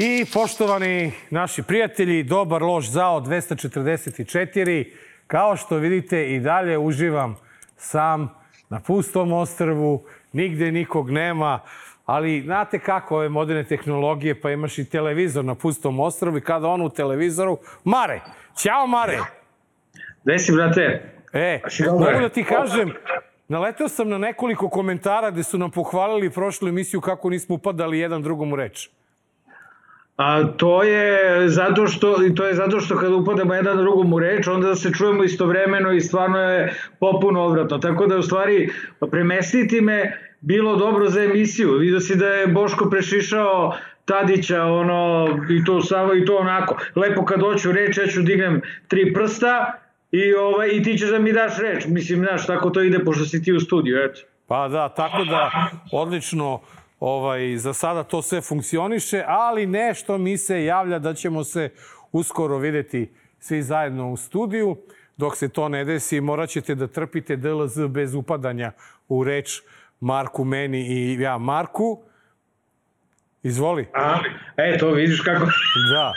I poštovani naši prijatelji, dobar loš zao 244. Kao što vidite i dalje uživam sam na pustom ostrvu, nigde nikog nema, ali znate kako ove moderne tehnologije, pa imaš i televizor na pustom ostrvu i kada on u televizoru, Mare, ćao Mare! Gde si, brate? E, mogu da ti kažem, naletao sam na nekoliko komentara gde su nam pohvalili prošlu emisiju kako nismo upadali jedan drugom u reč. A to je zato što to je zato što kada upadamo jedan drugom u reč, onda se čujemo istovremeno i stvarno je popuno odvratno. Tako da u stvari premestiti me bilo dobro za emisiju. Vidio si da je Boško prešišao Tadića, ono, i to samo i to onako. Lepo kad doću reč, ja ću dignem tri prsta i, ovaj, i ti ćeš da mi daš reč. Mislim, znaš, tako to ide, pošto si ti u studiju, eto. Pa da, tako da, odlično, ovaj, za sada to sve funkcioniše, ali nešto mi se javlja da ćemo se uskoro videti svi zajedno u studiju. Dok se to ne desi, morat ćete da trpite DLZ bez upadanja u reč Marku, meni i ja Marku. Izvoli. A, e, to vidiš kako... Da.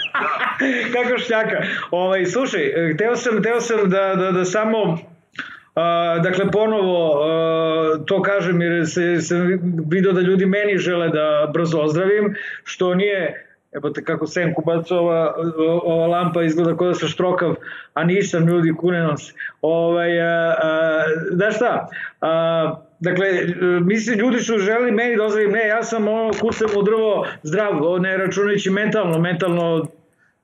kako šljaka. Ovaj, slušaj, hteo sam, hteo sam da, da, da samo A, dakle, ponovo to kažem jer se, se vidio da ljudi meni žele da brzo ozdravim, što nije Evo te kako senku baca ova, ova lampa izgleda kao da sam štrokav, a nisam ljudi kune nos. Ovaj, a, a, da šta, a, dakle, mislim, ljudi su želi meni da ozdravim, ne, ja sam ono kusem u drvo zdrav, ne računajući mentalno, mentalno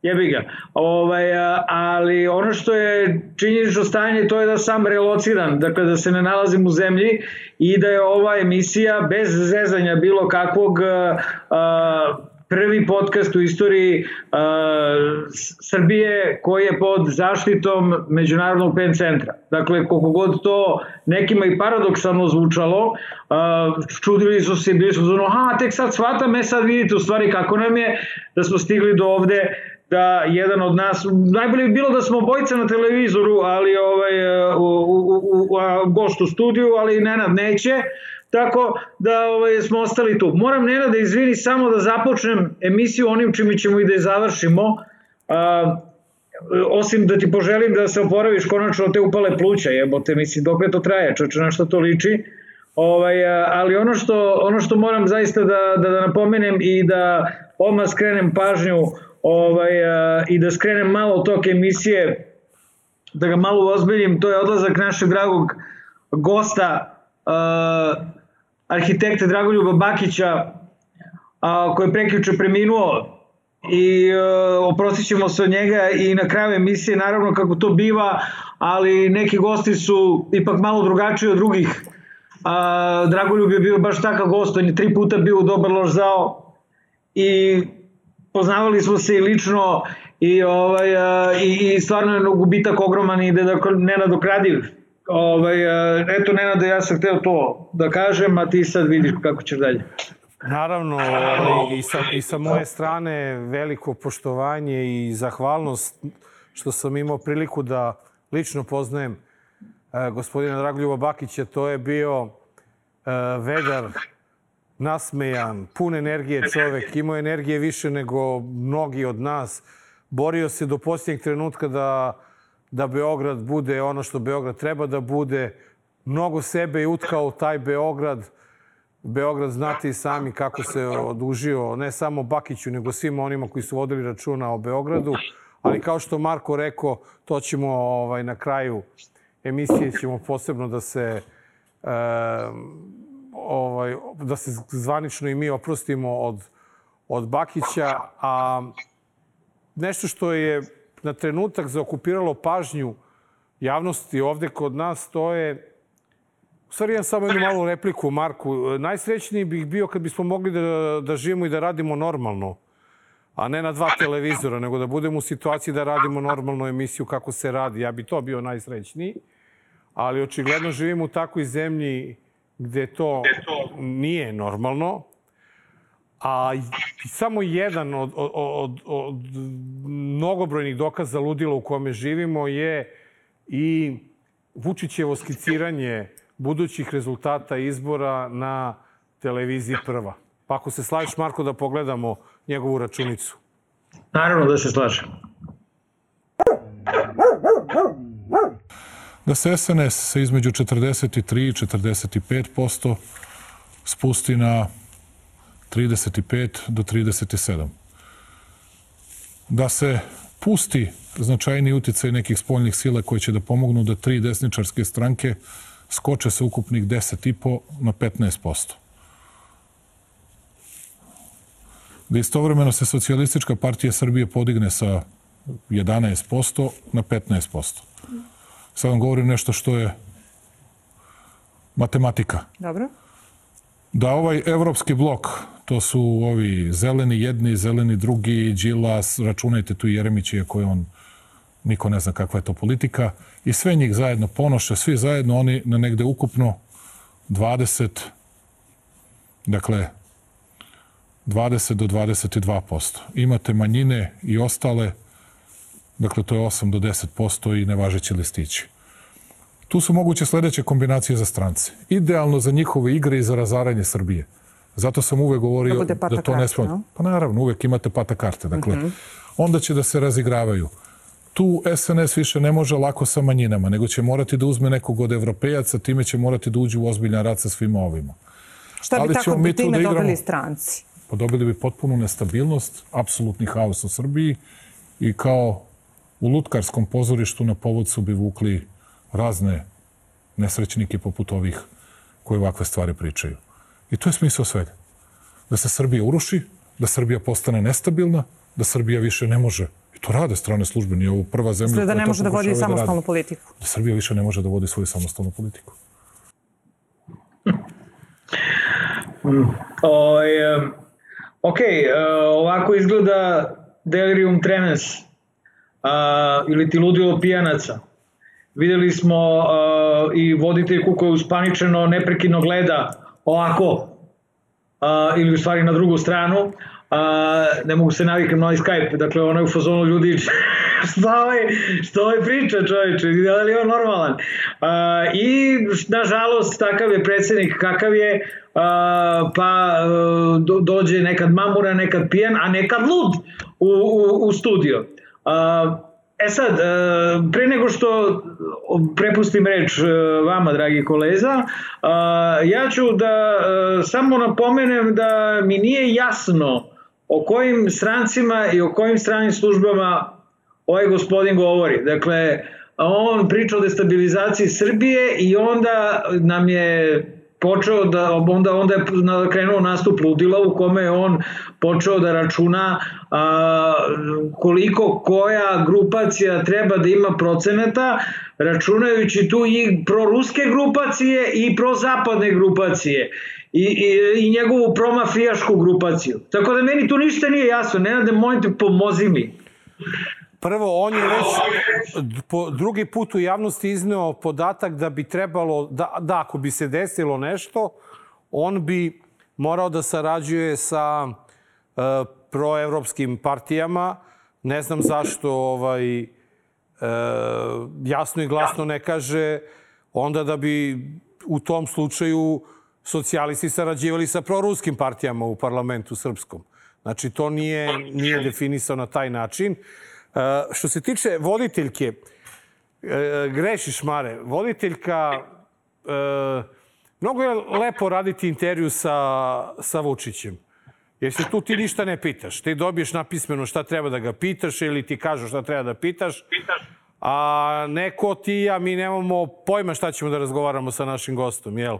jebi ga. Ovaj, ali ono što je činjenično stanje to je da sam relociran, dakle da se ne nalazim u zemlji i da je ova emisija bez zezanja bilo kakvog a, prvi podcast u istoriji uh, Srbije koji je pod zaštitom Međunarodnog pen centra. Dakle, koliko god to nekima i paradoksalno zvučalo, uh, čudili su se, bili su ono, ha, tek sad shvatam, e sad vidite u stvari kako nam je da smo stigli do ovde da jedan od nas, najbolje bi bilo da smo bojice na televizoru, ali ovaj, u, u, u, u gost u studiju, ali Nenad neće, tako da ovaj, smo ostali tu. Moram Nenad da izvini samo da započnem emisiju onim čime ćemo i da je završimo, a, osim da ti poželim da se oporaviš konačno te upale pluća, jebote, mislim, dok to traje, čoče, na što to liči. Ovaj, ali ono što, ono što moram zaista da, da, da napomenem i da odmah skrenem pažnju ovaj, a, i da skrenem malo tok emisije, da ga malo ozbiljim, to je odlazak našeg dragog gosta, a, arhitekta Dragoljuba Bakića, a, koji je prekjuče preminuo i e, oprostit ćemo se od njega i na kraju emisije, naravno kako to biva, ali neki gosti su ipak malo drugačiji od drugih. A, Dragoljub je bio baš takav gost, on je tri puta bio u Dobar loš zao i poznavali smo se i lično i, ovaj, i, i stvarno je gubitak ogroman i da nenadokradiv. Ovaj, eto, Nenade, ja sam hteo to da kažem, a ti sad vidiš kako ćeš dalje. Naravno, ovaj, i, sa, i sa moje strane veliko poštovanje i zahvalnost što sam imao priliku da lično poznajem eh, gospodina Dragoljuba Bakića. To je bio vedar nasmejan, pun energije čovek, imao energije više nego mnogi od nas. Borio se do posljednjeg trenutka da, da Beograd bude ono što Beograd treba da bude. Mnogo sebe je utkao taj Beograd. Beograd znate i sami kako se odužio, ne samo Bakiću, nego svima onima koji su vodili računa o Beogradu. Ali kao što Marko rekao, to ćemo ovaj, na kraju emisije ćemo posebno da se e, ovaj, da se zvanično i mi oprostimo od, od Bakića, a nešto što je na trenutak zaokupiralo pažnju javnosti ovde kod nas, to je U stvari imam samo jednu malu repliku, Marku. Najsrećniji bih bio kad bismo mogli da, da živimo i da radimo normalno, a ne na dva televizora, nego da budemo u situaciji da radimo normalnu emisiju kako se radi. Ja bi to bio najsrećniji. Ali očigledno živimo u takvoj zemlji gde to nije normalno, a samo jedan od, od, od, od mnogobrojnih dokaza ludila u kome živimo je i Vučićevo skiciranje budućih rezultata izbora na televiziji Prva. Pa ako se slaviš, Marko, da pogledamo njegovu računicu. Naravno da se slažem. Da se SNS sa između 43 i 45% spusti na 35 do 37. Da se pusti značajni uticaj nekih spoljnih sila koji će da pomognu da tri desničarske stranke skoče sa ukupnih 10,5 na 15%. Da istovremeno se socijalistička partija Srbije podigne sa 11% na 15%. Sad vam govorim nešto što je matematika. Dobro. Da ovaj evropski blok, to su ovi zeleni jedni, zeleni drugi, Đilas, računajte tu i Jeremić, iako je on, niko ne zna kakva je to politika, i sve njih zajedno ponoše, svi zajedno, oni na negde ukupno 20, dakle, 20 do 22%. Imate manjine i ostale, dakle, to je 8 do 10% i nevažeći listići. Tu su moguće sledeće kombinacije za strance. Idealno za njihove igre i za razaranje Srbije. Zato sam uvek govorio Da da, to ne karta, sme... no? Pa naravno, uvek imate pata karte. Dakle, Mhm. onda će da se razigravaju. Tu SNS više ne može lako sa manjinama, nego će morati da uzme nekog od evropejaca, time će morati da uđe u ozbiljan rad sa svima ovima. Šta bi Ali tako tu time da igramo. dobili stranci? Pa dobili bi potpunu nestabilnost, apsolutni haos u Srbiji i kao u lutkarskom pozorištu na povodcu bi vukli razne nesrećnike poput ovih koji ovakve stvari pričaju. I to je smisao svega. Da se Srbija uruši, da Srbija postane nestabilna, da Srbija više ne može. I to rade strane službe, nije ovo prva zemlja Sve da ne može da vodi radi. samostalnu politiku. Da Srbija više ne može da vodi svoju samostalnu politiku. Ovaj, em, ok, e, ovako izgleda delirium tremens a, ili ti ludilo pijanaca. Videli smo a, i voditeljku koja uspaničeno neprekidno gleda ovako a, ili u stvari na drugu stranu a, ne mogu se navikam na Skype, dakle ono je u fazonu ljudi šta ovaj, šta ovaj priča čovječe, da li je on normalan? A, I nažalost takav je predsednik kakav je, a, pa do, dođe nekad mamura, nekad pijan, a nekad lud u, u, u studio. E sad, e, pre nego što prepustim reč e, vama, dragi koleza, ja ću da e, samo napomenem da mi nije jasno o kojim strancima i o kojim stranim službama ovaj gospodin govori. Dakle, on priča o destabilizaciji Srbije i onda nam je počeo da onda onda je krenuo nastup ludila u kome je on počeo da računa a, koliko koja grupacija treba da ima procenata računajući tu i proruske grupacije i prozapadne grupacije i, i, i njegovu promafijašku grupaciju. Tako da meni tu ništa nije jasno. Nenade, molim te, pomozi mi. Prvo, on je već po drugi put u javnosti izneo podatak da bi trebalo, da, da ako bi se desilo nešto, on bi morao da sarađuje sa e, proevropskim partijama. Ne znam zašto ovaj, e, jasno i glasno ne kaže onda da bi u tom slučaju socijalisti sarađivali sa proruskim partijama u parlamentu srpskom. Znači, to nije, nije definisao na taj način. Što se tiče voditeljke, e, grešiš, Mare. Voditeljka, e, mnogo je lepo raditi intervju sa, sa Vučićem. Jer se tu ti ništa ne pitaš. Ti dobiješ napismeno šta treba da ga pitaš ili ti kažu šta treba da pitaš. A neko ti ja, mi nemamo pojma šta ćemo da razgovaramo sa našim gostom, jel?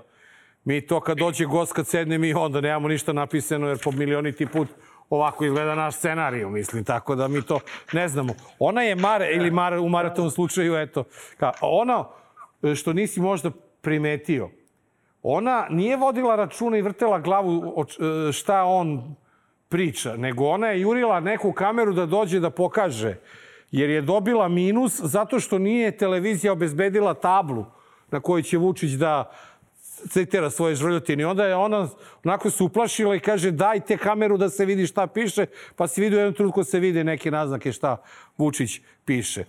Mi to kad dođe gost, kad sedne mi onda nemamo ništa napisano jer po milioniti put ovako izgleda naš scenariju, mislim, tako da mi to ne znamo. Ona je Mare, ili Mare u Maratovom slučaju, eto, ka, ono što nisi možda primetio, ona nije vodila računa i vrtela glavu e, šta on priča, nego ona je jurila neku kameru da dođe da pokaže, jer je dobila minus zato što nije televizija obezbedila tablu na kojoj će Vučić da citira svoje žvrljotine. I onda je ona onako se uplašila i kaže dajte kameru da se vidi šta piše, pa se vidi u jednom trenutku se vide neke naznake šta Vučić piše. E,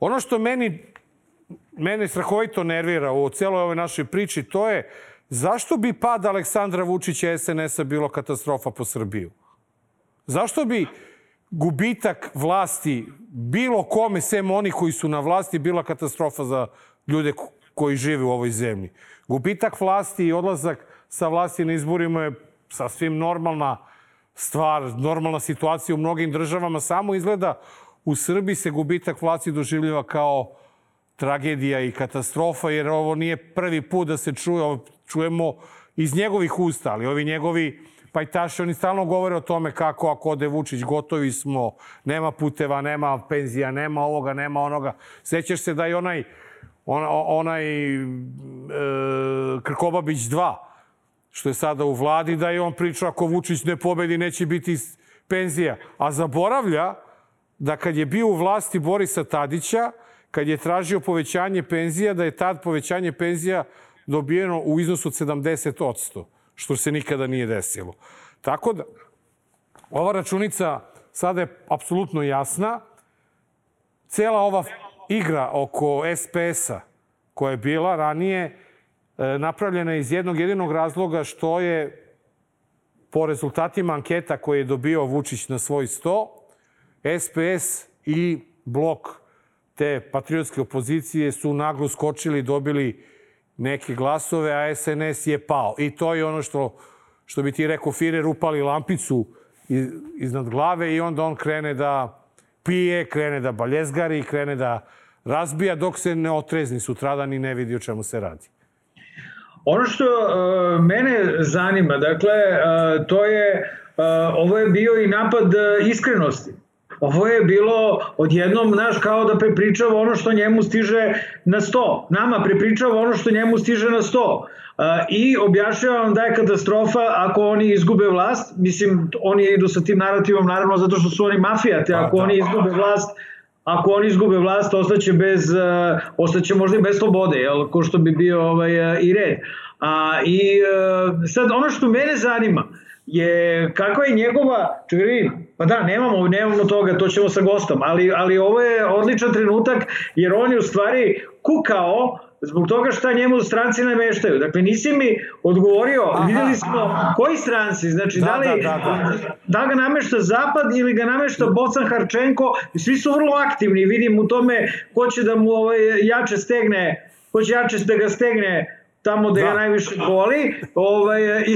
ono što meni mene strahovito nervira u celoj ovoj našoj priči, to je zašto bi pad Aleksandra Vučića SNS-a bilo katastrofa po Srbiju? Zašto bi gubitak vlasti bilo kome, sem oni koji su na vlasti, bila katastrofa za ljude ko- koji žive u ovoj zemlji? Gubitak vlasti i odlazak sa vlasti na izborima je sasvim normalna stvar, normalna situacija u mnogim državama. Samo izgleda u Srbiji se gubitak vlasti doživljava kao tragedija i katastrofa, jer ovo nije prvi put da se čuje, ovo čujemo iz njegovih usta, ali ovi njegovi pajtaši, oni stalno govore o tome kako ako ode Vučić, gotovi smo, nema puteva, nema penzija, nema ovoga, nema onoga. Sećaš se da je onaj, on, onaj e, Krkobabić 2, što je sada u vladi, da je on pričao ako Vučić ne pobedi neće biti penzija. A zaboravlja da kad je bio u vlasti Borisa Tadića, kad je tražio povećanje penzija, da je tad povećanje penzija dobijeno u iznosu od 70%, što se nikada nije desilo. Tako da, ova računica sada je apsolutno jasna. Cela ova igra oko SPS-a koja je bila ranije e, napravljena iz jednog jedinog razloga što je po rezultatima anketa koje je dobio Vučić na svoj sto, SPS i blok te patriotske opozicije su naglo skočili dobili neke glasove, a SNS je pao. I to je ono što, što bi ti rekao Firer upali lampicu iz, iznad glave i onda on krene da pije, krene da baljezgari, krene da razbija dok se ne otrezni sutradan i ne vidi o čemu se radi. Ono što uh, mene zanima, dakle, uh, to je, uh, ovo je bio i napad iskrenosti. Ovo je bilo odjednom, znaš, kao da prepričava ono što njemu stiže na sto. Nama prepričava ono što njemu stiže na sto. Uh, I objašnjava vam da je katastrofa ako oni izgube vlast. Mislim, oni idu sa tim narativom, naravno, zato što su oni mafijate. Ako da. oni izgube vlast, ako oni izgube vlast, ostaće bez, uh, ostaće možda i bez slobode, jel, ko što bi bio ovaj, uh, i red. A, I sad ono što mene zanima je kakva je njegova, čekaj vidim, pa da, nemamo, nemamo toga, to ćemo sa gostom, ali, ali ovo je odličan trenutak jer on je u stvari kukao zbog toga šta njemu stranci nameštaju. Dakle, nisi mi odgovorio, Aha. videli smo koji stranci, znači da, Da, li, da, da, da ga namešta Zapad ili ga namešta Bocan Harčenko, svi su vrlo aktivni, vidim u tome ko će da mu ovaj, jače stegne, ko će jače da ga stegne tamo da, da. ga najviše boli. Ovaj, i,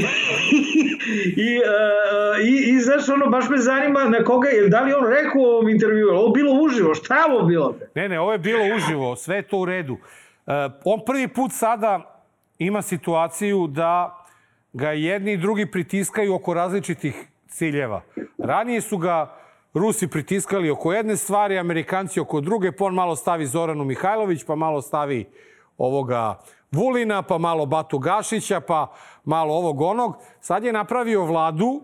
i, uh, i, i, znaš, ono, baš me zanima na koga je, da li on rekao u ovom intervju, ovo bilo uživo, šta je ovo bilo? Ne, ne, ovo je bilo uživo, sve je to u redu. Uh, on prvi put sada ima situaciju da ga jedni i drugi pritiskaju oko različitih ciljeva. Ranije su ga Rusi pritiskali oko jedne stvari, Amerikanci oko druge, pa on malo stavi Zoranu Mihajlović, pa malo stavi ovoga Vulina, pa malo Batu Gašića, pa malo ovog onog. Sad je napravio vladu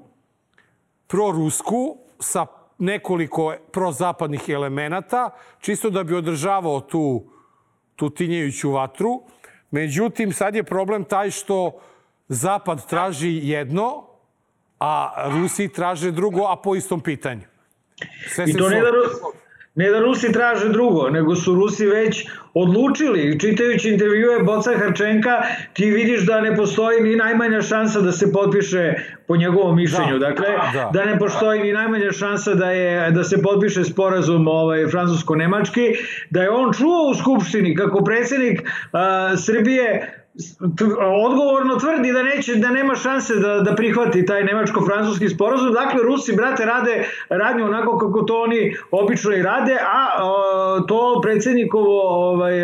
prorusku sa nekoliko prozapadnih elemenata, čisto da bi održavao tu, tu tinjejuću vatru. Međutim, sad je problem taj što Zapad traži jedno, a Rusi traže drugo, a po istom pitanju. Sve I to ne da, ne da Rusi traže drugo, nego su Rusi već odlučili. Čitajući intervjue Boca Harčenka, ti vidiš da ne postoji ni najmanja šansa da se potpiše po njegovom mišljenju. Da, dakle, da. da ne postoji ni najmanja šansa da je da se potpiše sporazum ovaj francusko-nemački, da je on čuo u skupštini kako predsednik uh, Srbije odgovorno tvrdi da neće da nema šanse da da prihvati taj nemačko-francuski sporazum. Dakle Rusi brate rade radnju onako kako to oni obično i rade, a o, to predsednikovo ovaj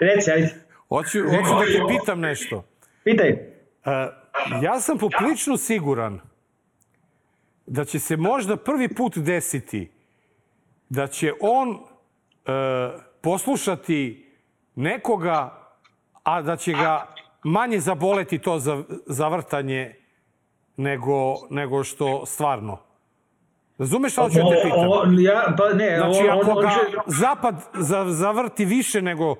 reci ajde. Hoću, hoću da te pitam nešto. Pitaj. Uh, ja sam poprično siguran da će se možda prvi put desiti da će on uh, poslušati nekoga, a da će ga manje zaboleti to za, zavrtanje nego, nego što stvarno. Razumeš šta hoću da te pitam? O, ja, pa ne, znači, ako ga. Zapad za, zavrti više nego,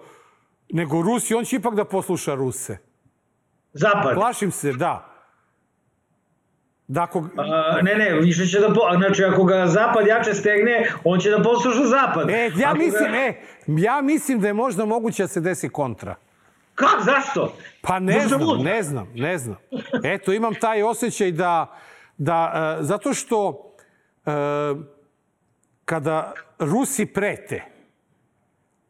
nego Rusi, on će ipak da posluša Ruse. Zapad? Plašim se, da. Da ako... A, ne, ne, više će da... Po... Znači, ako ga Zapad jače stegne, on će da posluša Zapad. E, ja ako mislim, ga... e, ja mislim da je možda moguće da se desi kontra. Kako? Zašto? Pa ne znam, ne znam, ne znam. Eto, imam taj osjećaj da, da, e, zato što e, kada Rusi prete,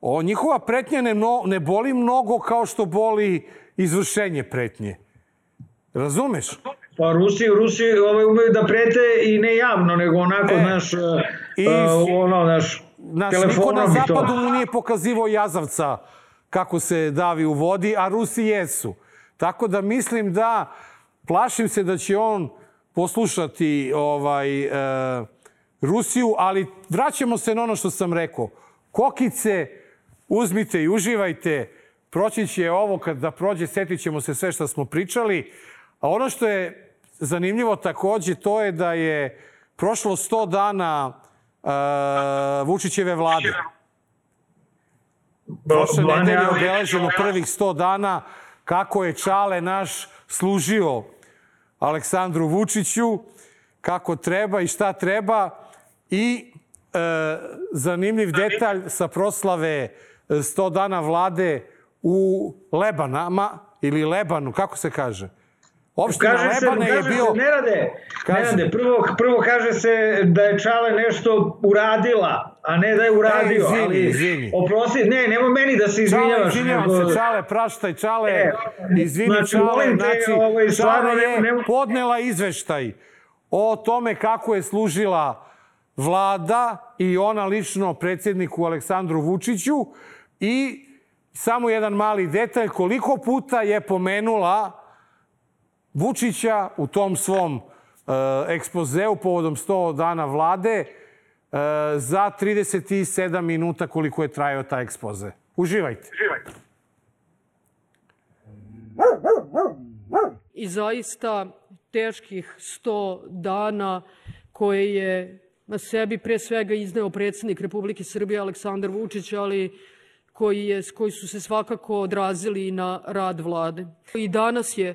o, njihova pretnja ne, no, ne boli mnogo kao što boli izvršenje pretnje. Razumeš? Pa Rusi, Rusi ovaj, umeju da prete i ne javno, nego onako, E, naš, i- uh, ono, naš, Znaš, niko na zapadu mu nije pokazivo jazavca kako se davi u vodi, a Rusi jesu. Tako da mislim da plašim se da će on poslušati ovaj e, Rusiju, ali vraćamo se na ono što sam rekao. Kokice, uzmite i uživajte. Proći će ovo, kad da prođe, setit ćemo se sve što smo pričali. A ono što je zanimljivo takođe, to je da je prošlo 100 dana e, Vučićeve vlade. Prošle nedelje ali- obeleženo prvih 100 dana kako je Čale naš služio Aleksandru Vučiću, kako treba i šta treba. I e, zanimljiv detalj sa proslave e, 100 dana vlade u Lebanama ili Lebanu, kako se kaže? Opština Kaže se, Lebane je kaže bio... se, ne rade, Kaže. ne rade. Prvo, prvo kaže se da je Čale nešto uradila, a ne da je uradio. E, izvini, ali, izvini. Oprosti, ne, nemoj meni da se Čale, izvinjavaš. izvinjavam nego- se, Čale, praštaj, Čale, E, izvini, znači, Čale, molim te, znači, ovaj, stvarno Čale je nemo- podnela izveštaj o tome kako je služila vlada i ona lično predsjedniku Aleksandru Vučiću i samo jedan mali detalj, koliko puta je pomenula Vučića u tom svom e, ekspozeu povodom 100 dana vlade e, za 37 minuta koliko je trajao taj ekspoze. Uživajte. i zaista teških 100 dana koje je na sebi pre svega izneo predsednik Republike Srbije Aleksandar Vučić, ali koji, je, koji su se svakako odrazili i na rad vlade. I danas je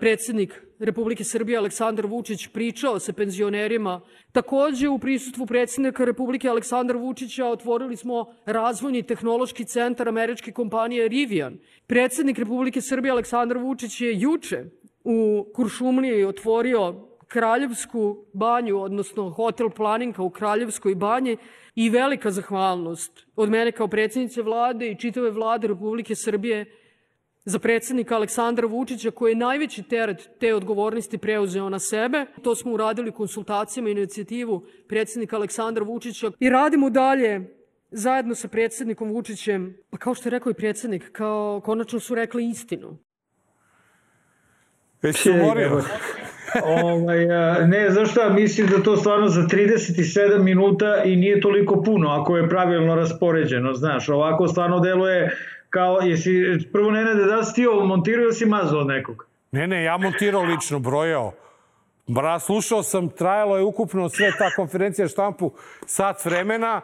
predsednik Republike Srbije Aleksandar Vučić pričao sa penzionerima. Takođe u prisustvu predsednika Republike Aleksandra Vučića otvorili smo razvojni tehnološki centar američke kompanije Rivian. Predsednik Republike Srbije Aleksandar Vučić je juče u Kuršumliji otvorio Kraljevsku banju, odnosno hotel Planinka u Kraljevskoj banji i velika zahvalnost od mene kao predsjednice vlade i čitave vlade Republike Srbije za predsednika Aleksandra Vučića koji je najveći teret te odgovornosti preuzeo na sebe. To smo uradili konsultacijama i inicijativu predsednika Aleksandra Vučića i radimo dalje zajedno sa predsednikom Vučićem, pa kao što je rekao i predsednik, kao konačno su rekli istinu. Već se umorio. ovaj, ne, znaš šta, mislim da to stvarno za 37 minuta i nije toliko puno ako je pravilno raspoređeno, znaš, ovako stvarno deluje kao, jesi, prvo ne da si ti ovo montirao ili si mazao od nekog? Ne, ne, ja montirao lično, brojao. Bra, slušao sam, trajalo je ukupno sve ta konferencija štampu sat vremena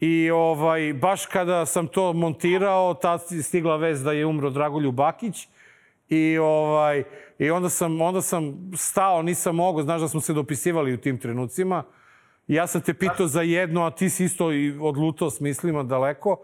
i ovaj, baš kada sam to montirao, je stigla vez da je umro Dragoljub Bakić i, ovaj, i onda, sam, onda sam stao, nisam mogao, znaš da smo se dopisivali u tim trenucima. Ja sam te pitao za jedno, a ti si isto i odlutao s mislima daleko.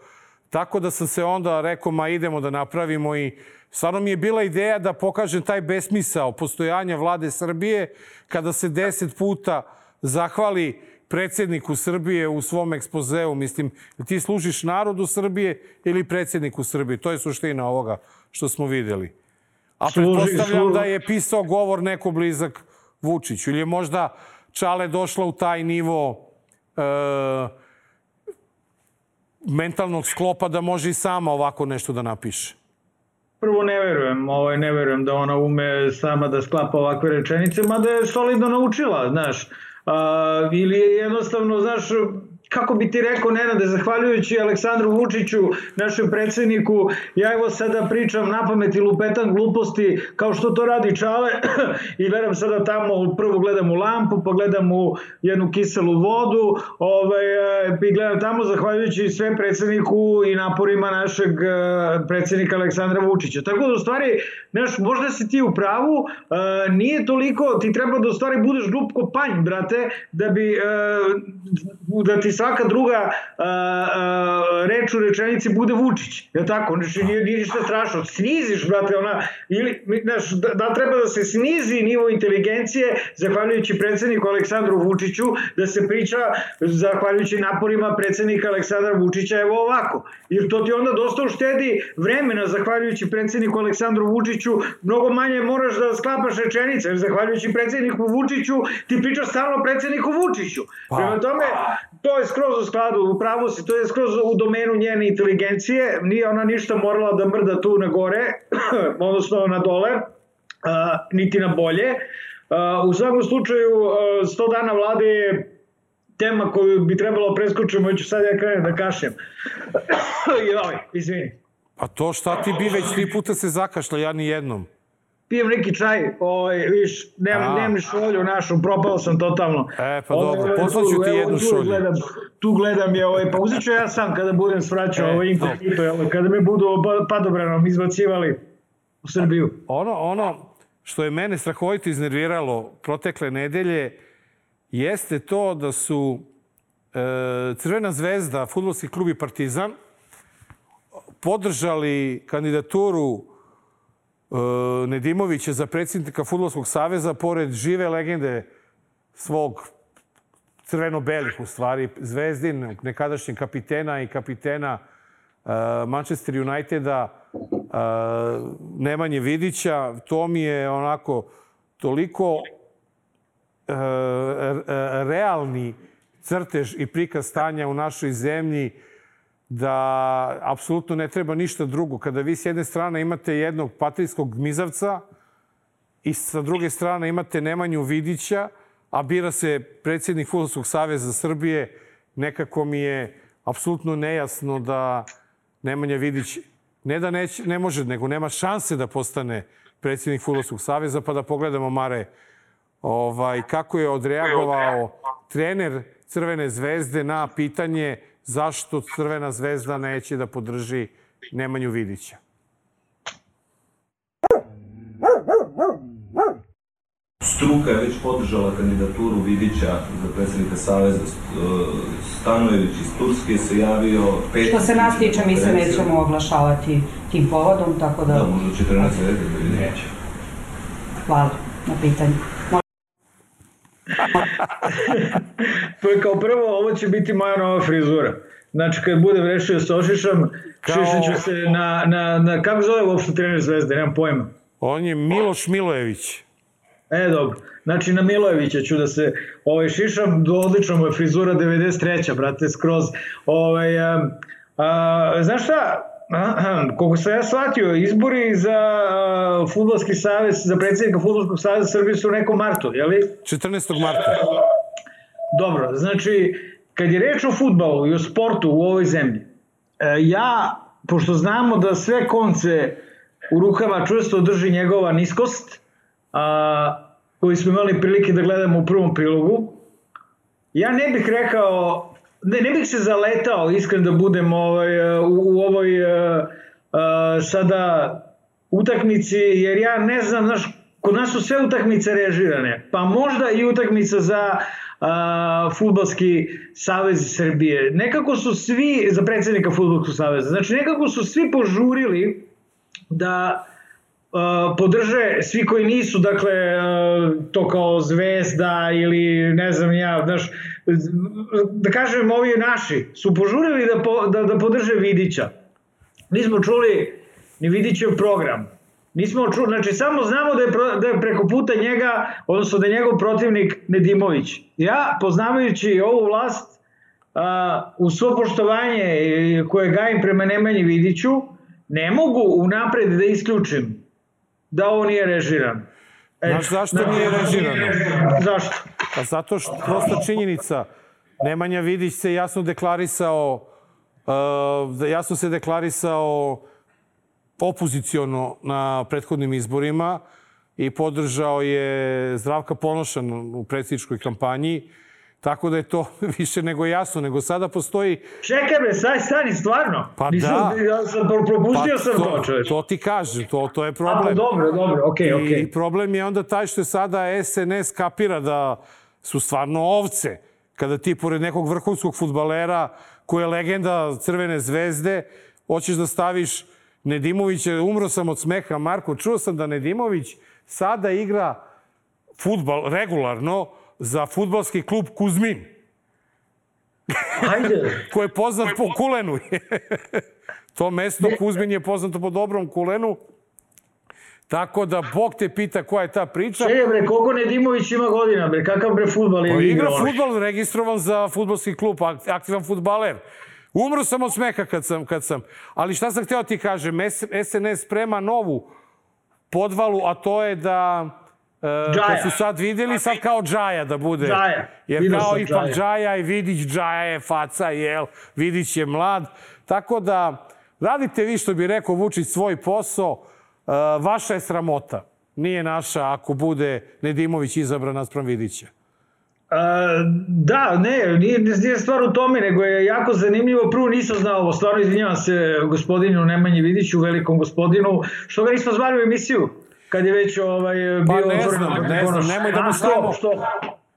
Tako da sam se onda rekao, ma idemo da napravimo i stvarno mi je bila ideja da pokažem taj besmisao postojanja vlade Srbije kada se deset puta zahvali predsjedniku Srbije u svom ekspozeu. Mislim, ti služiš narodu Srbije ili predsjedniku Srbije? To je suština ovoga što smo videli. A pretpostavljam da je pisao govor neko blizak Vučiću ili je možda Čale došla u taj nivo e, mentalnog sklopa da može i sama ovako nešto da napiše. Prvo ne verujem, ovaj, ne verujem da ona ume sama da sklapa ovakve rečenice, mada je solidno naučila, znaš. A, ili je jednostavno, znaš, kako bi ti rekao, Nenade, zahvaljujući Aleksandru Vučiću, našem predsedniku, ja evo sada pričam na pamet i lupetam gluposti, kao što to radi Čale, i gledam sada tamo, prvo gledam u lampu, pa gledam u jednu kiselu vodu, ovaj, e, i gledam tamo, zahvaljujući sve predsedniku i naporima našeg e, predsednika Aleksandra Vučića. Tako da, u stvari, znaš, možda si ti u pravu, e, nije toliko, ti treba da u stvari budeš glup ko panj, brate, da bi da ti svaka druga a, a, reč u rečenici bude Vučić, je tako? Znači, nije, nije ništa strašno. Sniziš, brate, ona, ili, znaš, da, da treba da se snizi nivo inteligencije, zahvaljujući predsedniku Aleksandru Vučiću, da se priča, zahvaljujući naporima predsednika Aleksandra Vučića, evo ovako. Jer to ti onda dosta uštedi vremena, zahvaljujući predsedniku Aleksandru Vučiću, mnogo manje moraš da sklapaš rečenice, jer zahvaljujući predsedniku Vučiću, ti pričaš stalno predsedniku Vučiću. Pa. Prema tome, to je skroz u skladu, u pravu to je skroz u domenu njene inteligencije, nije ona ništa morala da mrda tu na gore, odnosno na dole, a, niti na bolje. A, u svakom slučaju, a, 100 dana vlade je tema koju bi trebalo preskočiti, ću sad ja krenem da kašem. Joj, izvini. Pa to šta ti bi već tri puta se zakašla, ja ni jednom. Pijem neki čaj, ovaj, viš, nemam, nemam šolju našu, propao sam totalno. E, pa Ovaj, dobro, poslaću ti jednu tu šolju. Gledam, tu gledam je, ovaj, pa uzet ću ja sam kada budem svraćao E, ovaj inkognito, jel, kada me budu pa- padobranom izbacivali u Srbiju. Ono, ono što je mene strahovito iznerviralo protekle nedelje jeste to da su e, Crvena zvezda, futbolski klub i Partizan podržali kandidaturu e, Nedimovića za predsjednika Futbolskog saveza pored žive legende svog crveno-belih u stvari, Zvezdin, nekadašnjeg kapitena i kapitena uh, Manchester Uniteda uh, Nemanje Vidića. To mi je onako toliko realni crtež i prikaz stanja u našoj zemlji da apsolutno ne treba ništa drugo. Kada vi s jedne strane imate jednog patrijskog gmizavca i sa druge strane imate Nemanju Vidića, a bira se predsjednik Futbolskog saveza Srbije, nekako mi je apsolutno nejasno da Nemanja Vidić ne da neć, ne može, nego nema šanse da postane predsjednik Futbolskog saveza, pa da pogledamo, Mare, ovaj, kako je odreagovao trener Crvene zvezde na pitanje zašto Crvena zvezda neće da podrži Nemanju Vidića. Struka je već podržala kandidaturu Vidića za predsjednika Saveza. Stanojević iz Turske se javio... Pet Što se nas tiče, mi se nećemo oglašavati tim povodom, tako da Da, možda će trener Zvezde da vidi. Neće. hvala na pitanju. To je kao prvo, ovo će biti moja nova frizura. Znači, kad budem rešio se ošišam, Kao- šišat ću se na, na, na, kako zove uopšte trener Zvezde, nemam pojma. On je Miloš Milojević. E, dobro. Znači, na Milojevića ću da se ovaj, šišam, do odlična mu je frizura 93. brate, skroz. Ovaj, a, a, znaš šta, koliko sam ja shvatio, izbori za futbolski savez, za predsjednika futbolskog saveza Srbije su u nekom martu, je li? 14. marta. Dobro, znači, kad je reč o futbalu i o sportu u ovoj zemlji, e, ja, pošto znamo da sve konce u rukama čvrsto drži njegova niskost, a, koji smo imali prilike da gledamo u prvom prilogu, ja ne bih rekao, ne, ne bih se zaletao, iskren da budem ovaj, u, u ovoj a, a, sada utakmici, jer ja ne znam, znaš, kod nas su sve utakmice režirane, pa možda i utakmica za a, futbalski savez Srbije. Nekako su svi, za predsjednika futbolskog saveza, znači nekako su svi požurili da uh, podrže svi koji nisu, dakle, uh, to kao zvezda ili ne znam ja, znaš, da kažem ovi naši, su požurili da, po, da, da podrže Vidića. Nismo čuli ni Vidićev program. Nismo čuli, znači samo znamo da je, pro, da je preko puta njega, odnosno da je njegov protivnik Nedimović. Ja, poznavajući ovu vlast, a, u svo poštovanje koje gajim prema Nemanji Vidiću, ne mogu unapred da isključim da ovo nije režirano. E, Znaš zašto nije režirano? Zašto? Pa zato što prosta činjenica, Nemanja Vidić se jasno deklarisao, uh, jasno se deklarisao opoziciono na prethodnim izborima i podržao je Zdravka Ponošan u predsjedničkoj kampanji. Tako da je to više nego jasno, nego sada postoji... Čekaj bre, staj, stani, stvarno. Pa Nisam, da. Ja sam, pro- propustio Pa sam to, čoveč. To ti kažem, to, to je A, problem. dobro, dobro, okej, okej. I problem je onda taj što je sada SNS kapira da su stvarno ovce kada ti pored nekog vrhunskog futbalera koji je legenda Crvene zvezde, hoćeš da staviš Nedimovića, umro sam od smeha, Marko, čuo sam da Nedimović sada igra futbal regularno za futbalski klub Kuzmin, Ajde. koji je poznat po kulenu. to mesto Kuzmin je poznato po dobrom kulenu. Tako da, Bog te pita koja je ta priča. Čekaj bre, koliko Nedimović ima godina bre, kakav bre futbal je Pa igra igrao? futbol, registrovan za futbolski klub, ak- aktivan futbaler. Umro sam od smeha kad sam, kad sam. Ali šta sam hteo ti kažem, SNS sprema novu podvalu, a to je da Džaja. kad su sad vidjeli, sad kao Džaja da bude. Džaja. Jer Vidio kao ipak Džaja. Džaja i Vidić, Džaja je faca, jel? Vidić je mlad. Tako da, radite vi što bi rekao Vučić svoj posao. E, vaša je sramota. Nije naša ako bude Nedimović izabran naspram Vidića. A, da, ne, nije, nije stvar u tome, nego je jako zanimljivo. Prvo nisam znao ovo, stvarno izvinjavam se gospodinu Nemanji Vidiću, velikom gospodinu, što ga nismo zvali u emisiju kad je već ovaj, Pa bio ne otvoren znam, protiv ne znam, nemoj da mu stavimo- Što?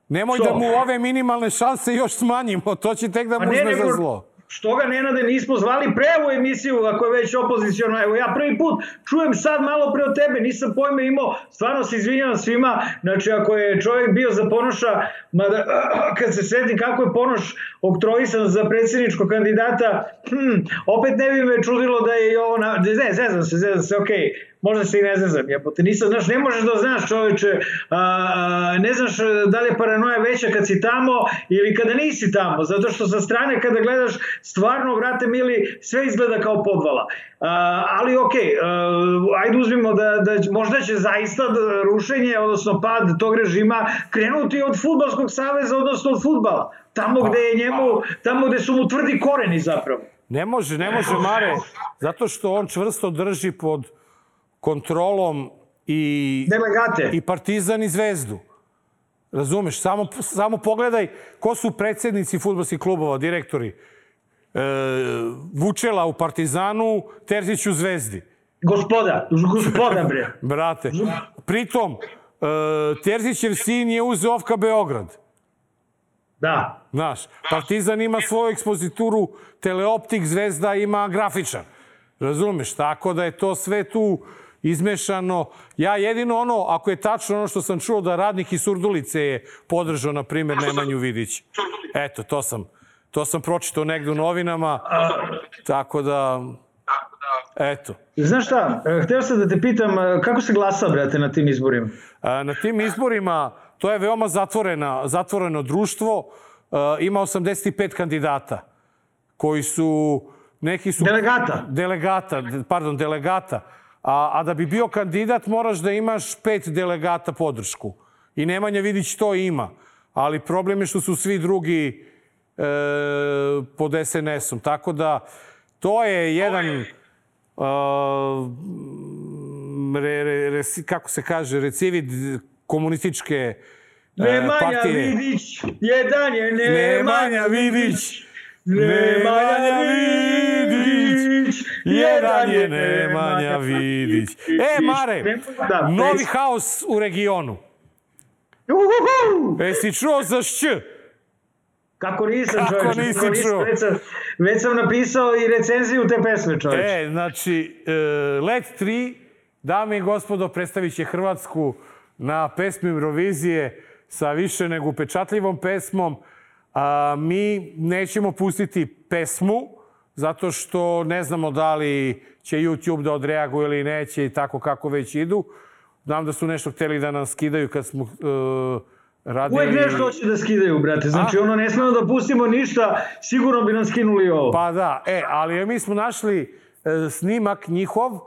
Nemoj Što? da mu ove minimalne šanse još smanjimo. To će tek da Pa mu ne, uzme za zlo. Što ga Nenade nismo zvali pre ovu emisiju, ako je već opozicijona. Evo ja prvi put čujem sad malo pre od tebe, nisam pojme imao, stvarno se izvinjavam svima, znači ako je čovjek bio za Ponoša, mada kad se setim kako je Ponoš oktrojisan za predsjedničkog kandidata, hm, opet ne bi me čudilo da je i ovo, na, ne, zezam se, zezam se, okej, možda se i ne zezam, jebote, nisam, znaš, ne možeš da znaš čoveče, a, a, ne znaš da li je paranoja veća kad si tamo ili kada nisi tamo, zato što sa strane kada gledaš, stvarno, vrate mili, sve izgleda kao podvala. A, ali okej, a, ajde uzmimo da, da možda će zaista da rušenje, odnosno pad tog režima krenuti od futbalskog saveza, odnosno od futbala. Tamo gde je njemu, tamo gde su mu tvrdi koreni zapravo. Ne može, ne može Mare, zato što on čvrsto drži pod kontrolom i, Delegate. i Partizan i Zvezdu. Razumeš? Samo, samo pogledaj ko su predsjednici futbolskih klubova, direktori. E, Vučela u Partizanu, Terzić u Zvezdi. Gospoda, gospoda bre. Brate, pritom, e, Terzićev sin je uzeo Ofka Beograd. Da. Znaš, Partizan ima svoju ekspozituru, Teleoptik, Zvezda ima grafičar. Razumeš? Tako da je to sve tu izmešano. Ja jedino ono, ako je tačno ono što sam čuo da radnik iz Surdulice je podržao, na primjer, Nemanju Vidić. Eto, to sam, to sam pročitao negde u novinama. Tako da, eto. Znaš šta, e, hteo sam da te pitam e, kako se glasa, brate, na tim izborima? A, Na tim izborima to je veoma zatvorena, zatvoreno društvo. Ima 85 kandidata koji su neki su Delegata. delegata, de- pardon, delegata. A, a da bi bio kandidat moraš da imaš pet delegata podršku. I Nemanja Vidić to ima. Ali problem je što su svi drugi e, pod SNS-om. Tako da to je jedan a, re, re, re, kako se kaže, recivid komunističke e, Nemanja partije. Vidić, jedan je Nemanja Vidić, Nemanja Vidić, jedan je Nemanja Vidić. E, Mare, Da, novi haos u regionu. Uhuhu! E, si čuo za šć? Kako nisam, Kako nisi kako nisam, čuo? Već sam, već sam napisao i recenziju te pesme, čovječe. E, znači, e, Let 3, dame i gospodo, predstavit će Hrvatsku na pesmi Eurovizije sa više nego upečatljivom pesmom. A, mi nećemo pustiti pesmu, zato što ne znamo da li će YouTube da odreaguje ili neće i tako kako već idu. Znam da su nešto hteli da nam skidaju kad smo e, radili... Uvijek nešto hoće da skidaju, brate. Znači, ono, ne smemo da pustimo ništa, sigurno bi nam skinuli ovo. Pa da, e, ali mi smo našli e, snimak njihov, e,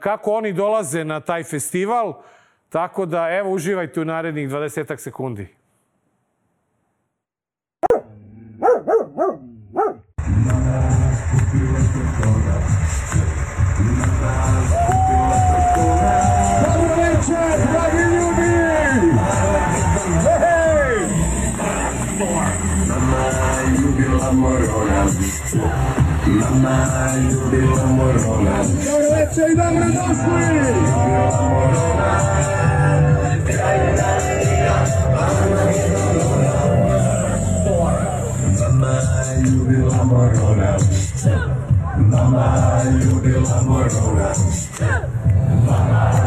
kako oni dolaze na taj festival, tako da, evo, uživajte u narednih 20 sekundi. Mamá, yo vivo morona. derecha y dame dos, morona. Trae la alegría, mamá. Mamá, yo vivo morona. Mamá, yo vivo morona. Mamá.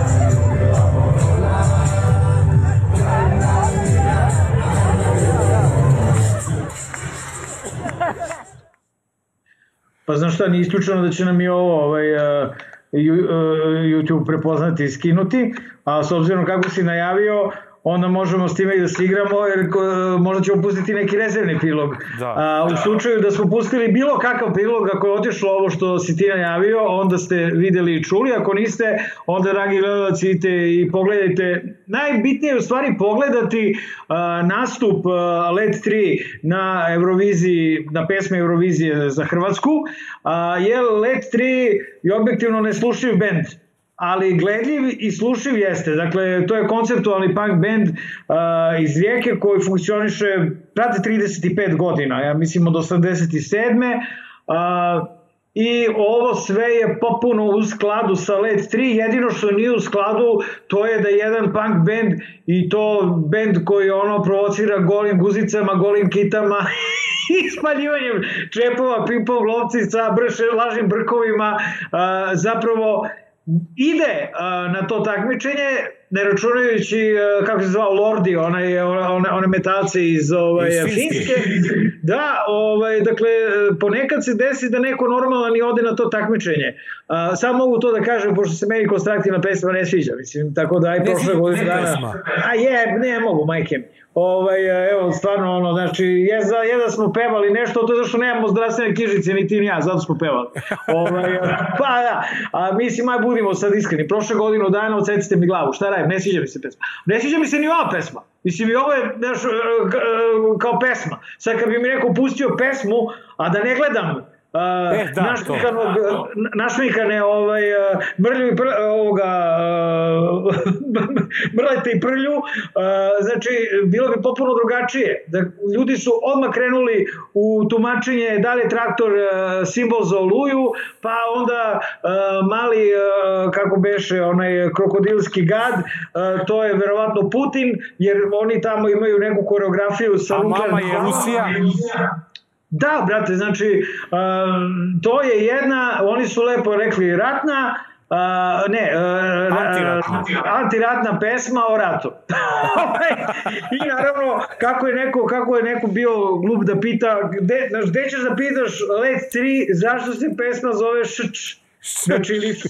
Pa znaš šta, nije isključeno da će nam i ovo ovaj, uh, YouTube prepoznati i skinuti, a s obzirom kako si najavio, onda možemo s time i da se igramo, jer možda ćemo pustiti neki rezervni prilog. Da, A, u slučaju da smo pustili bilo kakav prilog, ako je otišlo ovo što si ti najavio, onda ste videli i čuli, ako niste, onda, dragi gledalci, idite i pogledajte. Najbitnije je u stvari pogledati a, nastup a, Let 3 na Euroviziji, na pesme Eurovizije za Hrvatsku, a, jer Let 3 je objektivno neslušiv bend ali gledljiv i slušiv jeste. Dakle, to je konceptualni punk band uh, iz Rijeke koji funkcioniše, prate 35 godina, ja mislim od 87. Uh, I ovo sve je popuno u skladu sa Led 3, jedino što nije u skladu to je da jedan punk band i to band koji ono provocira golim guzicama, golim kitama i spaljivanjem čepova, pipom, lovcica, brše, lažnim brkovima, a, zapravo ide na to takmičenje, ne računajući, kako se zvao, Lordi, onaj, one, one metalce iz, ovaj, Iz Finske. Da, ovaj, dakle, ponekad se desi da neko normalan i ode na to takmičenje. Samo mogu to da kažem, pošto se meni konstruktivna pesma ne sviđa, mislim, tako da aj prošle godine dana. A je, ne mogu, majke mi. Ovaj, evo, stvarno, ono, znači, je, za, je da smo pevali nešto, to je zašto nemamo zdravstvene knjižice, ni ti ni ja, zato smo pevali. Ovaj, pa da, a mislim, aj budimo sad iskreni, prošle godinu dana odsecite mi glavu, šta radim, ne sviđa mi se pesma. Ne sviđa mi se ni ova pesma, mislim, i ovo je, znaš, e, e, kao pesma. Sad kad bi mi neko pustio pesmu, a da ne gledam, E, da, našmikanog, našmikane ovaj, uh, mrlju i pr, ovoga, uh, mrlete i prlju, uh, znači bilo bi potpuno drugačije. Da, ljudi su odmah krenuli u tumačenje da li je traktor simbol za oluju, pa onda mali, kako beše, onaj krokodilski gad, to je verovatno Putin, jer oni tamo imaju neku koreografiju sa A mama je Rusija. Da, brate, znači, um, to je jedna, oni su lepo rekli ratna, Uh, ne, uh, Antiratna. antiratna pesma o ratu. I naravno, kako je neko, kako je neko bio glup da pita, gde, znaš, gde ćeš da pitaš Let 3, zašto se pesma zove šč? Znači, ili š.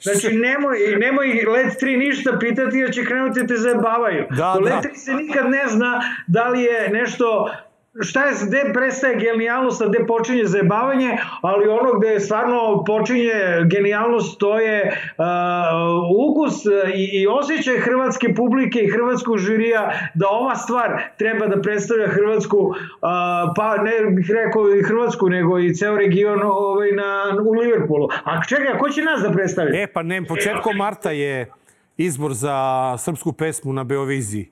Znači, nemoj, nemoj Let 3 ništa pitati, jer će krenuti da te zajebavaju. Da, da. Let 3 se nikad ne zna da li je nešto šta je, gde prestaje genijalnost, a gde počinje zajebavanje, ali ono gde stvarno počinje genijalnost, to je uh, ukus i, i osjećaj hrvatske publike i hrvatskog žirija da ova stvar treba da predstavlja Hrvatsku, uh, pa ne bih rekao i Hrvatsku, nego i ceo region ovaj, na, u Liverpoolu. A čekaj, ko će nas da predstavlja? E, pa ne, početkom marta je izbor za srpsku pesmu na Beoviziji.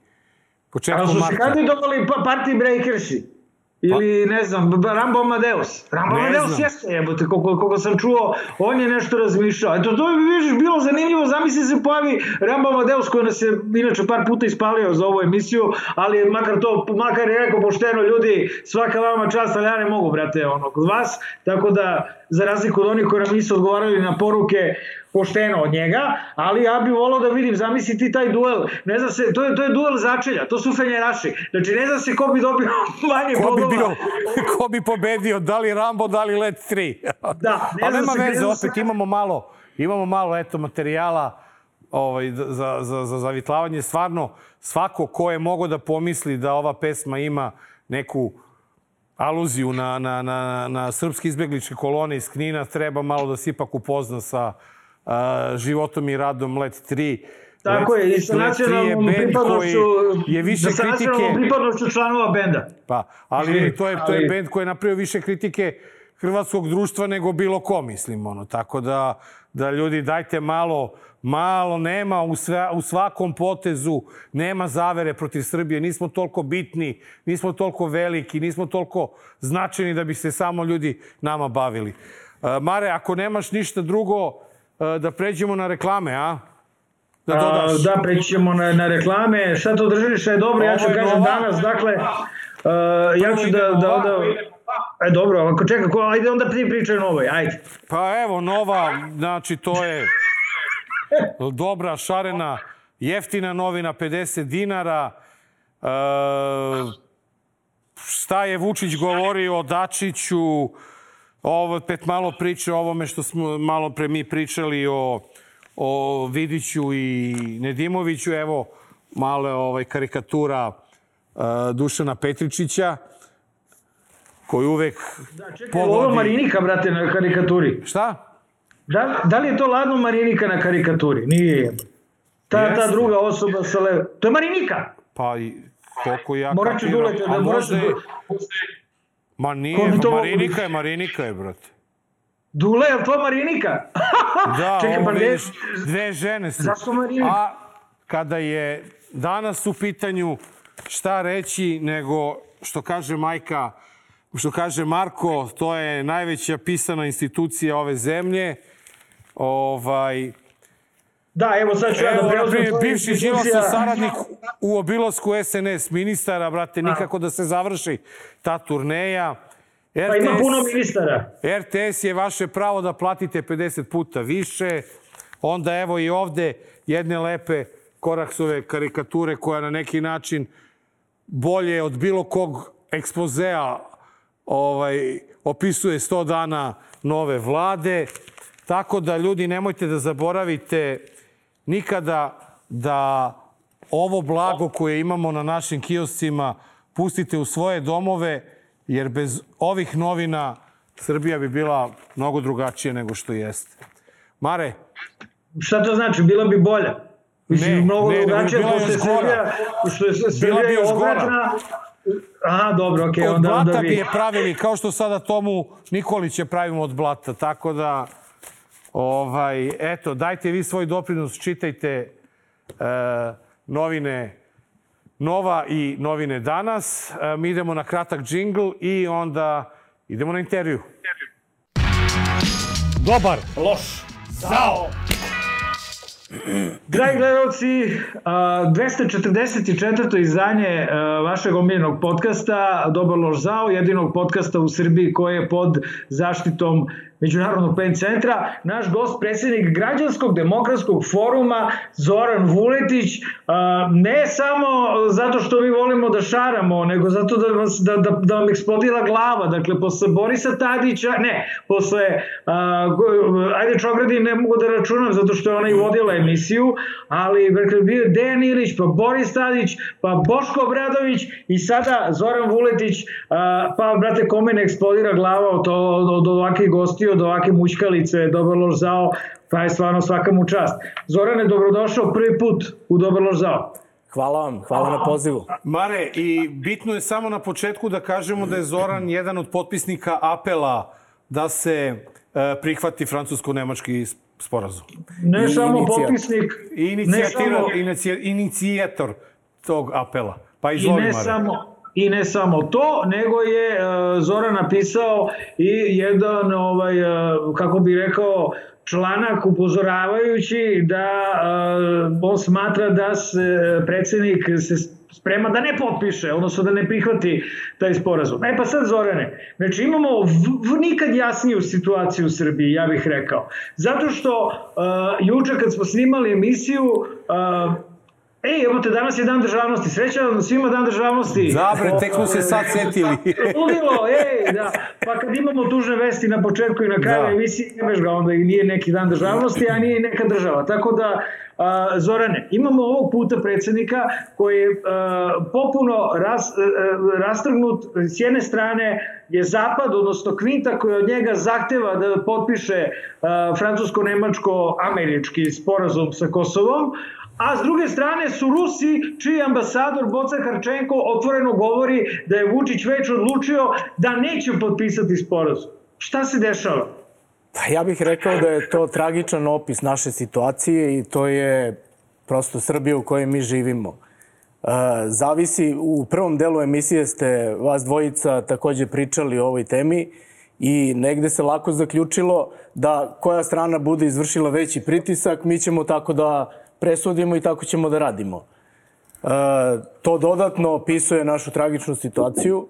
Početkom su se marta. kandidovali pa Party Breakersi? Ili, ne znam, Rambo Amadeus. Rambo Ne Amadeus znam. jeste, jebote, koliko, koliko sam čuo, on je nešto razmišljao. Eto, to bi vidiš bilo zanimljivo, zamisli se pojavi Rambo Amadeus koji nas je inače par puta ispalio za ovu emisiju, ali makar to, makar je rekao pošteno, ljudi, svaka vama čast, ali ja ne mogu, brate, ono, kod vas, tako da, za razliku od onih koji nam nisu odgovarali na poruke, pošteno od njega, ali ja bih volao da vidim, zamisli ti taj duel, ne zna se, to je, to je duel začelja, to su fenjeraši, znači ne zna se ko bi dobio manje Ko bi, bodova. bio, ko bi pobedio, da li Rambo, da li Let 3? Da, ne Ali znam nema se, veze, znam se. opet imamo malo, imamo malo eto, materijala ovaj, za, za, za zavitlavanje. Stvarno, svako ko je mogao da pomisli da ova pesma ima neku aluziju na, na, na, na srpske izbegličke kolone iz Knina, treba malo da se ipak upozna sa životom i radom Let 3. Tako Let- je, i sa Let 3 je nacionalnom pripadnošću, je više da sa nacionalnom pripadnošću članova benda. Pa, ali to je, to je bend koji je napravio više kritike hrvatskog društva nego bilo ko, mislim, ono. Tako da, da ljudi dajte malo, malo nema u, sve, u svakom potezu, nema zavere protiv Srbije, nismo toliko bitni, nismo toliko veliki, nismo toliko značajni da bi se samo ljudi nama bavili. Mare, ako nemaš ništa drugo, da pređemo na reklame, a? Da A, dodaš. da, preći ćemo na, na reklame. Šta to držiš, je dobro, ja ću Ovo kažem danas, dakle, uh, ja ću da, da, da, E dobro, ako čeka, ko, ajde onda ti pričaj novoj, ajde. Pa evo, nova, znači to je dobra, šarena, jeftina novina, 50 dinara. E, šta je Vučić govorio o Dačiću, ovo pet malo priče o ovome što smo malo pre mi pričali o, o Vidiću i Nedimoviću. Evo, male ovaj, karikatura e, Dušana Petričića koji uvek Da, čekaj, pogodi... ovo Marinika, brate, na karikaturi. Šta? Da, da li je to ladno Marinika na karikaturi? Nije je. Ta, ta Jeste. druga osoba sa leve. To je Marinika! Pa koliko ja Morat ću kapiram. dulete, da morat ću dulete. Ma nije, to- Marinika je, Marinika je, brate. Dule, je li to Marinika? Da, Čekaj, pa vidiš, dve žene su. Zašto Marinika? A kada je danas u pitanju šta reći nego što kaže majka, što kaže Marko, to je najveća pisana institucija ove zemlje. Ovaj, Da, evo sad ću ja da Evo, preuzmem tvoju bivši. Đilasov saradnik u obilasku SNS ministara, brate, nikako da se završi ta turneja. Pa ima RTS puno ministara. RTS je vaše pravo da platite 50 puta više. Onda evo i ovde jedne lepe Koraksove karikature koja na neki način bolje od bilo kog ekspozea ovaj, opisuje 100 dana nove vlade. Tako da ljudi nemojte da zaboravite nikada da ovo blago koje imamo na našim kioscima pustite u svoje domove, jer bez ovih novina Srbija bi bila mnogo drugačija nego što jeste. Mare, Šta to znači? Bila bi bolja. Mislim, Ne, mnogo ne, nego bi drugačije, bila je još gora. Pošto je Srbija Bila bi je još gora. Aha, dobro, okej, od onda, onda blata bi vi. je pravili, kao što sada Tomu Nikolića pravimo od blata. Tako da, ovaj, eto, dajte vi svoj doprinos, čitajte e, novine Nova i novine danas. E, mi idemo na kratak džingl i onda idemo na intervju. Dobar. Loš. Zao. Dragi gledalci, a, 244. izdanje vašeg omiljenog podcasta Dobar loš zao, jedinog podcasta u Srbiji koji je pod zaštitom Međunarodnog pen centra. Naš gost, predsjednik Građanskog demokratskog foruma Zoran Vuletić, ne samo zato što mi volimo da šaramo, nego zato da, vas, da, da, da vam eksplodira glava. Dakle, posle Borisa Tadića, ne, posle, ajde Čogradi ne mogu da računam zato što je ona i vodila emisiju, ali dakle, bio je Dejan Ilić, pa Boris Tadić, pa Boško Obradović i sada Zoran Vuletić, pa brate, kome ne eksplodira glava od, od, od ovakvih gostiju, od ovakve mućkalice, Dobar loš zao, pa je stvarno svaka mu čast. Zorane, dobrodošao prvi put u Dobar loš zao. Hvala vam, hvala na pozivu. Mare, i bitno je samo na početku da kažemo da je Zoran jedan od potpisnika apela da se e, prihvati francusko-nemački sporazum. Ne I samo inicijator. potpisnik, I ne inicijatira, samo, inicija, inicijator tog apela. Pa i izvoli, ne Mare. samo I ne samo to, nego je uh, Zoran napisao i jedan, ovaj, uh, kako bi rekao, članak upozoravajući da uh, on smatra da se predsednik se sprema da ne potpiše, odnosno da ne prihvati taj sporazum. E pa sad Zorane, znači imamo v, v, nikad jasniju situaciju u Srbiji, ja bih rekao. Zato što uh, juče kad smo snimali emisiju, uh, Ej, evo te, danas je dan državnosti. Sreća vam svima dan državnosti. Zabre, tek smo se sad setili. Ludilo, ej, da. Pa kad imamo tužne vesti na početku i na kraju Da. emisije, nemaš ga onda i nije neki dan državnosti, a nije neka država. Tako da, a, Zorane, imamo ovog puta predsednika koji je a, popuno ras, a, rastrgnut. S jedne strane je Zapad, odnosno Kvinta koji od njega zahteva da potpiše francusko-nemačko-američki sporazum sa Kosovom, a s druge strane su Rusi, čiji ambasador Boca Harčenko otvoreno govori da je Vučić već odlučio da neće potpisati sporazum. Šta se dešava? Pa ja bih rekao da je to tragičan opis naše situacije i to je prosto Srbija u kojoj mi živimo. E, zavisi, u prvom delu emisije ste vas dvojica takođe pričali o ovoj temi i negde se lako zaključilo da koja strana bude izvršila veći pritisak, mi ćemo tako da presudimo i tako ćemo da radimo. E, to dodatno opisuje našu tragičnu situaciju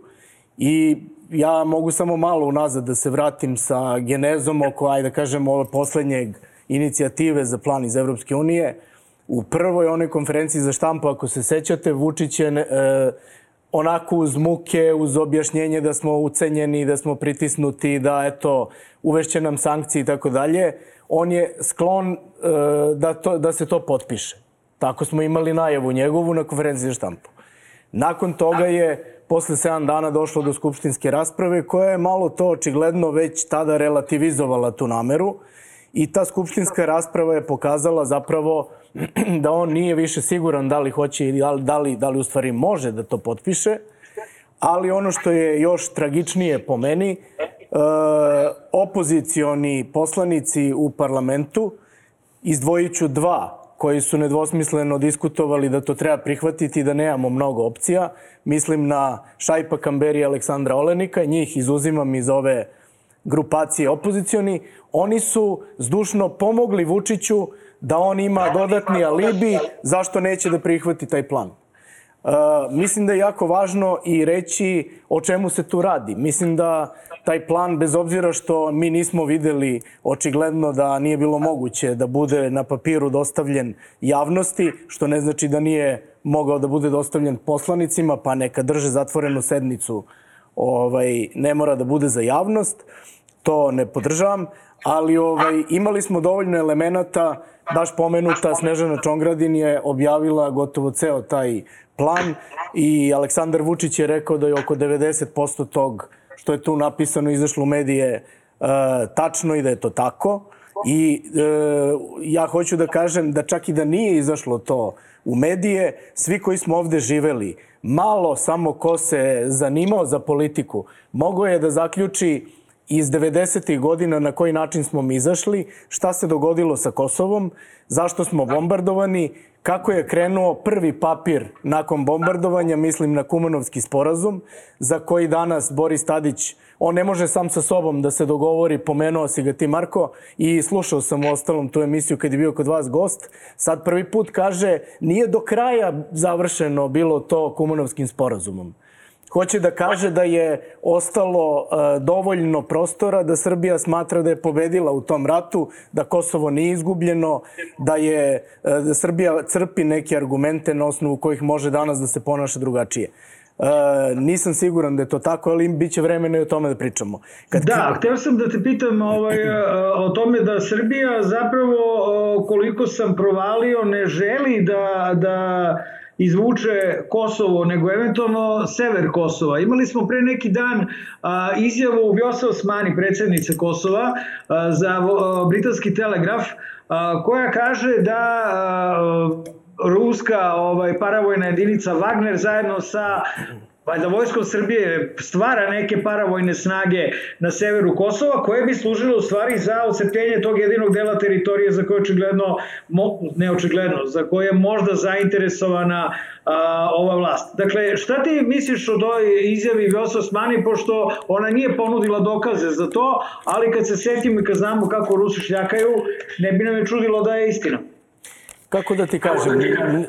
I ja mogu samo malo unazad da se vratim sa genezom oko, ajde da kažemo, ove poslednjeg inicijative za plan iz Evropske unije. U prvoj onoj konferenciji za štampu, ako se sećate, Vučić je e, onako uz muke, uz objašnjenje da smo ucenjeni, da smo pritisnuti, da eto, uvešće nam sankcije i tako dalje, on je sklon e, da, to, da se to potpiše. Tako smo imali najavu njegovu na konferenciji za štampu. Nakon toga je posle 7 dana došlo do skupštinske rasprave koja je malo to očigledno već tada relativizovala tu nameru i ta skupštinska rasprava je pokazala zapravo da on nije više siguran da li hoće ili da li, da li, da li u stvari može da to potpiše, ali ono što je još tragičnije po meni, opozicioni poslanici u parlamentu, izdvojit ću dva koji su nedvosmisleno diskutovali da to treba prihvatiti da nemamo mnogo opcija. Mislim na Šajpa Kamberi i Aleksandra Olenika, njih izuzimam iz ove grupacije opozicioni. Oni su zdušno pomogli Vučiću da on ima dodatni alibi zašto neće da prihvati taj plan. Uh, mislim da je jako važno i reći o čemu se tu radi. Mislim da taj plan, bez obzira što mi nismo videli očigledno da nije bilo moguće da bude na papiru dostavljen javnosti, što ne znači da nije mogao da bude dostavljen poslanicima, pa neka drže zatvorenu sednicu, ovaj, ne mora da bude za javnost, to ne podržavam, ali ovaj, imali smo dovoljno elemenata, baš pomenuta Snežana Čongradin je objavila gotovo ceo taj plan i Aleksandar Vučić je rekao da je oko 90% tog što je tu napisano izašlo u medije e, tačno i da je to tako. I e, ja hoću da kažem da čak i da nije izašlo to u medije, svi koji smo ovde živeli, malo samo ko se zanimao za politiku, mogo je da zaključi iz 90. godina na koji način smo mi izašli, šta se dogodilo sa Kosovom, zašto smo bombardovani, kako je krenuo prvi papir nakon bombardovanja, mislim na Kumanovski sporazum, za koji danas Boris Tadić, on ne može sam sa sobom da se dogovori, pomenuo si ga ti Marko i slušao sam u ostalom tu emisiju kad je bio kod vas gost, sad prvi put kaže nije do kraja završeno bilo to Kumanovskim sporazumom. Hoće da kaže da je ostalo e, dovoljno prostora da Srbija smatra da je pobedila u tom ratu, da Kosovo nije izgubljeno, da je e, da Srbija crpi neke argumente na osnovu kojih može danas da se ponaša drugačije. E, nisam siguran da je to tako, ali bit će vremena i o tome da pričamo. Kad... Da, hteo sam da te pitam ovaj, o tome da Srbija zapravo, koliko sam provalio, ne želi da, da izvuče Kosovo, nego eventualno sever Kosova. Imali smo pre neki dan a, izjavu Vjosa Osmani, predsednice Kosova, a, za a, britanski telegraf, a, koja kaže da a, ruska ovaj paravojna jedinica Wagner zajedno sa Valjda vojskom Srbije stvara neke paravojne snage na severu Kosova koje bi služile u stvari za ocepljenje tog jedinog dela teritorije za koje očigledno, ne očigledno, za koje je možda zainteresovana a, ova vlast. Dakle, šta ti misliš o ovoj izjavi Vjosa Osmani, pošto ona nije ponudila dokaze za to, ali kad se setimo i kad znamo kako Rusi šljakaju, ne bi nam je čudilo da je istina. Kako da ti kažem,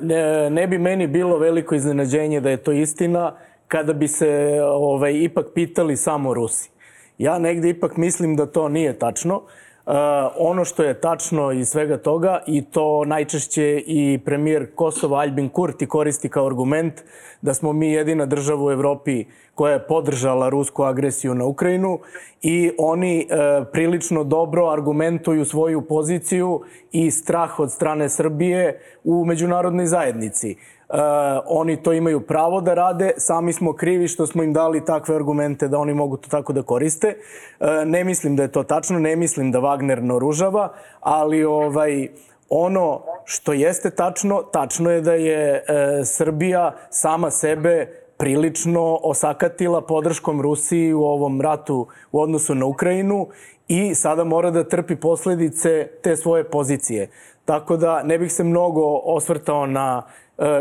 ne, ne bi meni bilo veliko iznenađenje da je to istina, kada bi se ovaj, ipak pitali samo Rusi. Ja negde ipak mislim da to nije tačno. Uh, ono što je tačno iz svega toga i to najčešće i premijer Kosova Albin Kurti koristi kao argument da smo mi jedina država u Evropi koja je podržala rusku agresiju na Ukrajinu i oni uh, prilično dobro argumentuju svoju poziciju i strah od strane Srbije u međunarodnoj zajednici. Uh, oni to imaju pravo da rade, sami smo krivi što smo im dali takve argumente da oni mogu to tako da koriste. Uh, ne mislim da je to tačno, ne mislim da Wagner naoružava, ali ovaj, ono što jeste tačno, tačno je da je e, Srbija sama sebe prilično osakatila podrškom Rusiji u ovom ratu u odnosu na Ukrajinu i sada mora da trpi posledice te svoje pozicije. Tako da ne bih se mnogo osvrtao na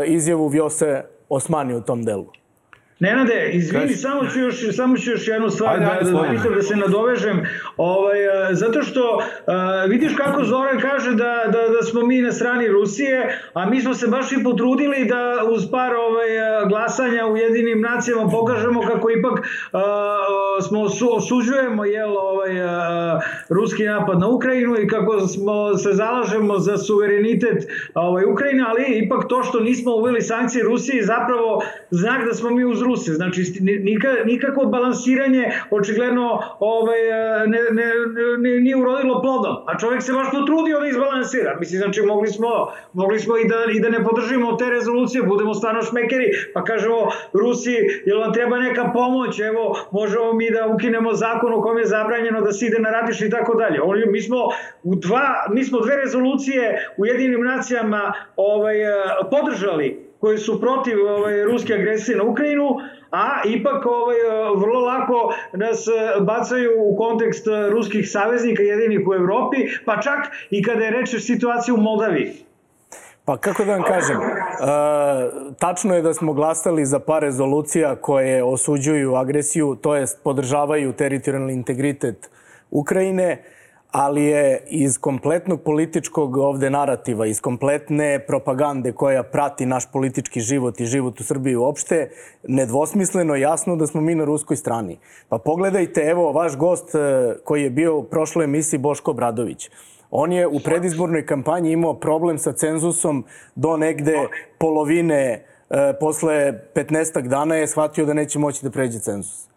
izjavu Vjose Osmani u tom delu. Nenade, izvini, Kaži. samo ću još, samo ću još jednu stvar Ajde, da, ajde, da, pitam, da se nadovežem, ovaj, a, zato što a, vidiš kako Zoran kaže da, da, da smo mi na strani Rusije, a mi smo se baš i potrudili da uz par ovaj, a, glasanja u jedinim nacijama pokažemo kako ipak a, smo su, osuđujemo jel, ovaj, a, ruski napad na Ukrajinu i kako smo se zalažemo za suverenitet ovaj, Ukrajine, ali ipak to što nismo uveli sankcije Rusiji zapravo znak da smo mi uz Ruse. Znači, nika, nikakvo balansiranje očigledno ovaj, ne, ne, ne, nije urodilo plodom. A čovjek se baš potrudio da izbalansira. Mislim, znači, mogli smo, mogli smo i, da, i da ne podržimo te rezolucije, budemo stvarno šmekeri, pa kažemo Rusiji, jel vam treba neka pomoć, evo, možemo mi da ukinemo zakon u kom je zabranjeno da se ide na ratiš i tako dalje. Oni, mi smo u dva, mi smo dve rezolucije u jedinim nacijama ovaj, podržali koji su protiv ovaj, ruske agresije na Ukrajinu, a ipak ovaj, vrlo lako nas bacaju u kontekst ruskih saveznika jedinih u Evropi, pa čak i kada je reč o situaciji u Moldaviji. Pa kako da vam kažem, e, tačno je da smo glasali za par rezolucija koje osuđuju agresiju, to jest podržavaju teritorijalni integritet Ukrajine, ali je iz kompletnog političkog ovde narativa, iz kompletne propagande koja prati naš politički život i život u Srbiji uopšte, nedvosmisleno jasno da smo mi na ruskoj strani. Pa pogledajte, evo, vaš gost e, koji je bio u prošloj emisiji Boško Bradović. On je u predizbornoj kampanji imao problem sa cenzusom do negde polovine, e, posle 15 dana je shvatio da neće moći da pređe cenzus.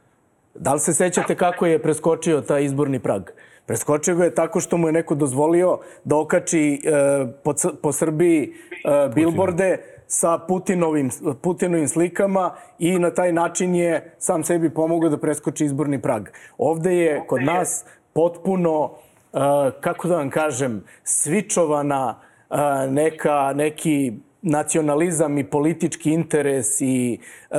Da li se sećate kako je preskočio taj izborni prag? Preskočio ga je tako što mu je neko dozvolio da okači e, po, po Srbiji e, bilborde sa Putinovim, Putinovim slikama i na taj način je sam sebi pomogao da preskoči izborni prag. Ovde je kod nas potpuno, e, kako da vam kažem, svičovana e, neka, neki nacionalizam i politički interes i e,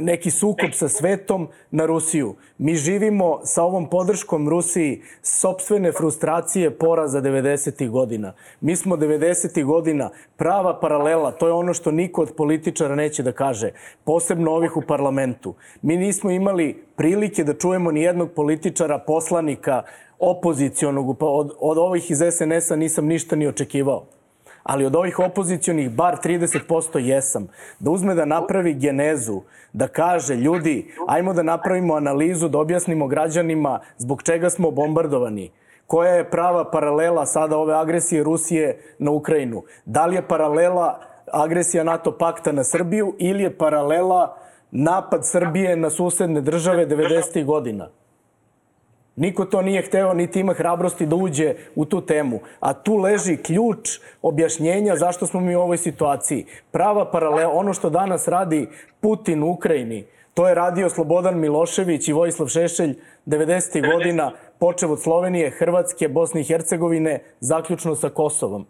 neki sukob sa svetom na Rusiju. Mi živimo sa ovom podrškom Rusiji sobstvene frustracije poraza 90. godina. Mi smo 90. godina prava paralela, to je ono što niko od političara neće da kaže, posebno ovih u parlamentu. Mi nismo imali prilike da čujemo ni jednog političara, poslanika, opozicionog, od, od ovih iz SNS-a nisam ništa ni očekivao ali od ovih opozicionih bar 30% jesam. Da uzme da napravi genezu, da kaže ljudi, ajmo da napravimo analizu, da objasnimo građanima zbog čega smo bombardovani. Koja je prava paralela sada ove agresije Rusije na Ukrajinu? Da li je paralela agresija NATO pakta na Srbiju ili je paralela napad Srbije na susedne države 90. godina? Niko to nije hteo, niti ima hrabrosti da uđe u tu temu. A tu leži ključ objašnjenja zašto smo mi u ovoj situaciji. Prava paralela, ono što danas radi Putin u Ukrajini, to je radio Slobodan Milošević i Vojislav Šešelj 90. godina, počev od Slovenije, Hrvatske, Bosne i Hercegovine, zaključno sa Kosovom.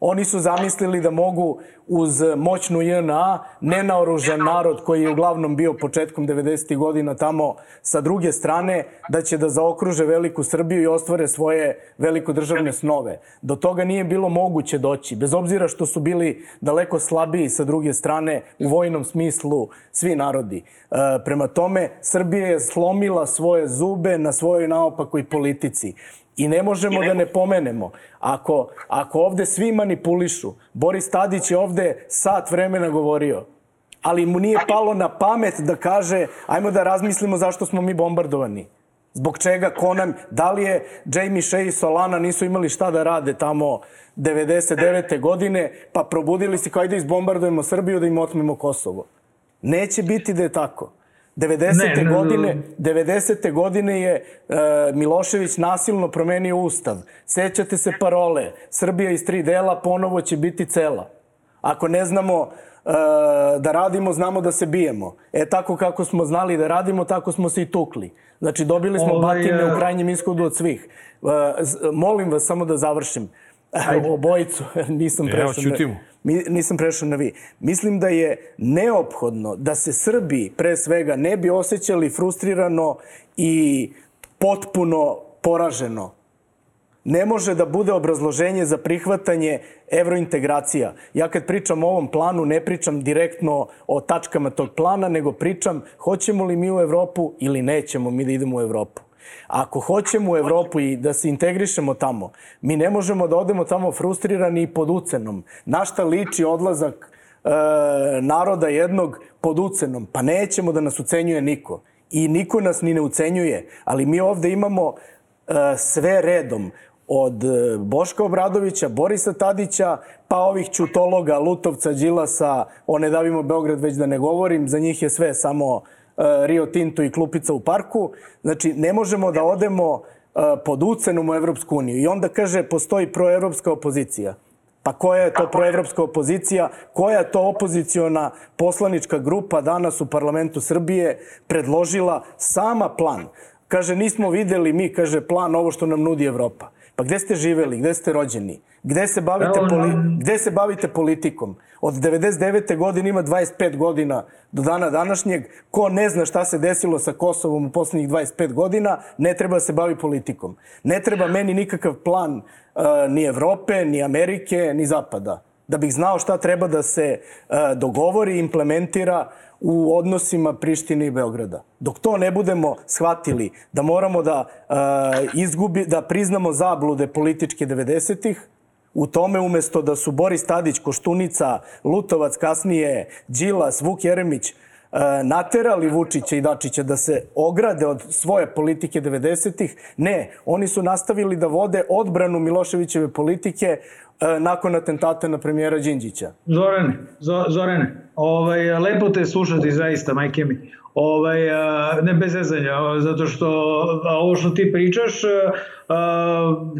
Oni su zamislili da mogu uz moćnu JNA, nenaoružan narod koji je uglavnom bio početkom 90. godina tamo sa druge strane, da će da zaokruže veliku Srbiju i ostvare svoje velikoդržavne snove. Do toga nije bilo moguće doći, bez obzira što su bili daleko slabiji sa druge strane u vojnom smislu svi narodi. E, prema tome, Srbija je slomila svoje zube na svojoj naopakoj politici. I ne možemo da ne pomenemo. Ako, ako ovde svi manipulišu, Boris Tadić je ovde sat vremena govorio, ali mu nije palo na pamet da kaže ajmo da razmislimo zašto smo mi bombardovani. Zbog čega, ko nam, da li je Jamie Shea i Solana nisu imali šta da rade tamo 99. godine, pa probudili se kao da izbombardujemo Srbiju da im otmemo Kosovo. Neće biti da je tako. 90. Ne, ne, godine, 90. godine je e, Milošević nasilno promenio ustav. Sećate se parole, Srbija iz tri dela ponovo će biti cela. Ako ne znamo e, da radimo, znamo da se bijemo. E tako kako smo znali da radimo, tako smo se i tukli. Znači dobili smo Ovaj, batine e- u krajnjem ishodu od svih. Z- molim vas samo da završim. Obojicu, nisam Evo, prešao. na- ćutimo. Mi, nisam prešao na vi. Mislim da je neophodno da se Srbi pre svega ne bi osjećali frustrirano i potpuno poraženo. ne može da bude obrazloženje za prihvatanje evrointegracija. Ja kad pričam o ovom planu, ne pričam direktno o tačkama tog plana, nego pričam hoćemo li mi u Evropu ili nećemo mi da idemo u Evropu. Ako hoćemo u Evropu i da se integrišemo tamo, mi ne možemo da odemo tamo frustrirani i pod ucenom. Na šta liči odlazak e, naroda jednog pod ucenom? Pa nećemo da nas ucenjuje niko. I niko nas ni ne ucenjuje. Ali mi ovde imamo e, sve redom od e, Boška Obradovića, Borisa Tadića, pa ovih čutologa, Lutovca, Đilasa, o ne davimo Beograd već da ne govorim, za njih je sve samo Rio Tinto i klupica u parku. Znači, ne možemo da odemo e, pod ucenom u Evropsku uniju. I onda kaže, postoji proevropska opozicija. Pa koja je to proevropska opozicija? Koja je to opoziciona poslanička grupa danas u parlamentu Srbije predložila sama plan? Kaže, nismo videli mi, kaže, plan ovo što nam nudi Evropa. Pa gde ste živeli? Gde ste rođeni? Gde se bavite, poli, gde se bavite politikom? Od 99. godine ima 25 godina do dana današnjeg. Ko ne zna šta se desilo sa Kosovom u poslednjih 25 godina, ne treba se bavi politikom. Ne treba meni nikakav plan uh, ni Evrope, ni Amerike, ni Zapada. Da bih znao šta treba da se uh, dogovori i implementira u odnosima Prištine i Beograda. Dok to ne budemo shvatili da moramo da uh, izgubi, da priznamo zablude političke 90-ih, u tome umesto da su Boris Tadić, Koštunica, Lutovac, kasnije Đilas, Vuk Jeremić, naterali Vučića i Dačića da se ograde od svoje politike 90-ih. Ne, oni su nastavili da vode odbranu Miloševićeve politike nakon atentata na premijera Đinđića. Zorane, Zorane, ovaj, lepo te slušati zaista, majke mi. Ovaj, ne bez zezanja, zato što ovo što ti pričaš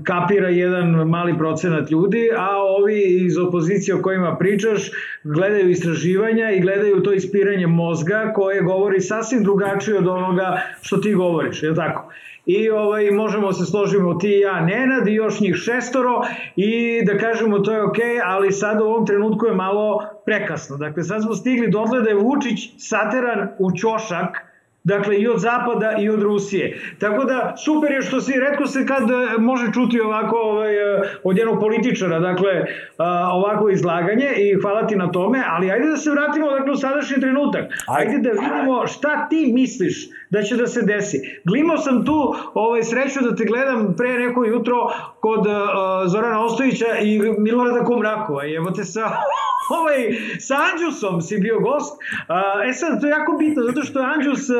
kapira jedan mali procenat ljudi, a ovi iz opozicije o kojima pričaš gledaju istraživanja i gledaju to ispiranje mozga koje govori sasvim drugačije od onoga što ti govoriš, je tako? I ovaj, možemo se složimo ti i ja Nenad i još njih šestoro i da kažemo to je ok, ali sad u ovom trenutku je malo prekasno. Dakle, sad smo stigli dotle da je Vučić sateran u ćošak Dakle, i od Zapada i od Rusije. Tako da, super je što si, redko se kad e, može čuti ovako ovaj, e, od jednog političara, dakle, e, ovako izlaganje i hvala ti na tome, ali ajde da se vratimo dakle, u sadašnji trenutak. Ajde da vidimo šta ti misliš da će da se desi. Glimo sam tu ovaj, sreću da te gledam pre neko jutro kod uh, Zorana Ostojića i Milorada Kumrakova. Evo te sa ovaj, sa Anđusom si bio gost. Uh, e sad, to je jako bitno, zato što Anđus, uh,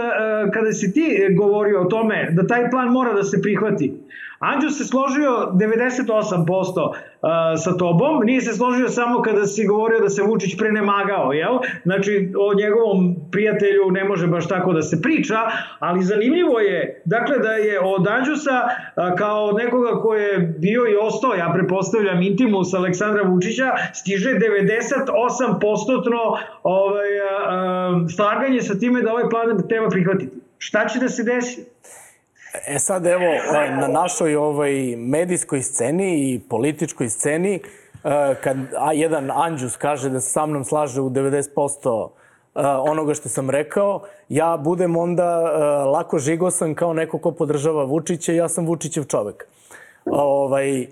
kada si ti govorio o tome da taj plan mora da se prihvati, Anđus se složio 98% sa tobom, nije se složio samo kada si govorio da se Vučić prenemagao, jel? Znači, o njegovom prijatelju ne može baš tako da se priča, ali zanimljivo je, dakle, da je od Anđusa kao nekoga ko je bio i ostao, ja prepostavljam intimus Aleksandra Vučića, stiže 98%-tno ovaj, slaganje sa time da ovaj plan treba prihvatiti. Šta će da se desi? E sad evo, na našoj ovaj medijskoj sceni i političkoj sceni, e, kad a jedan Anđus kaže da se sa mnom slaže u 90% e, onoga što sam rekao, ja budem onda e, lako žigosan kao neko ko podržava Vučića ja sam Vučićev čovek. Ovaj,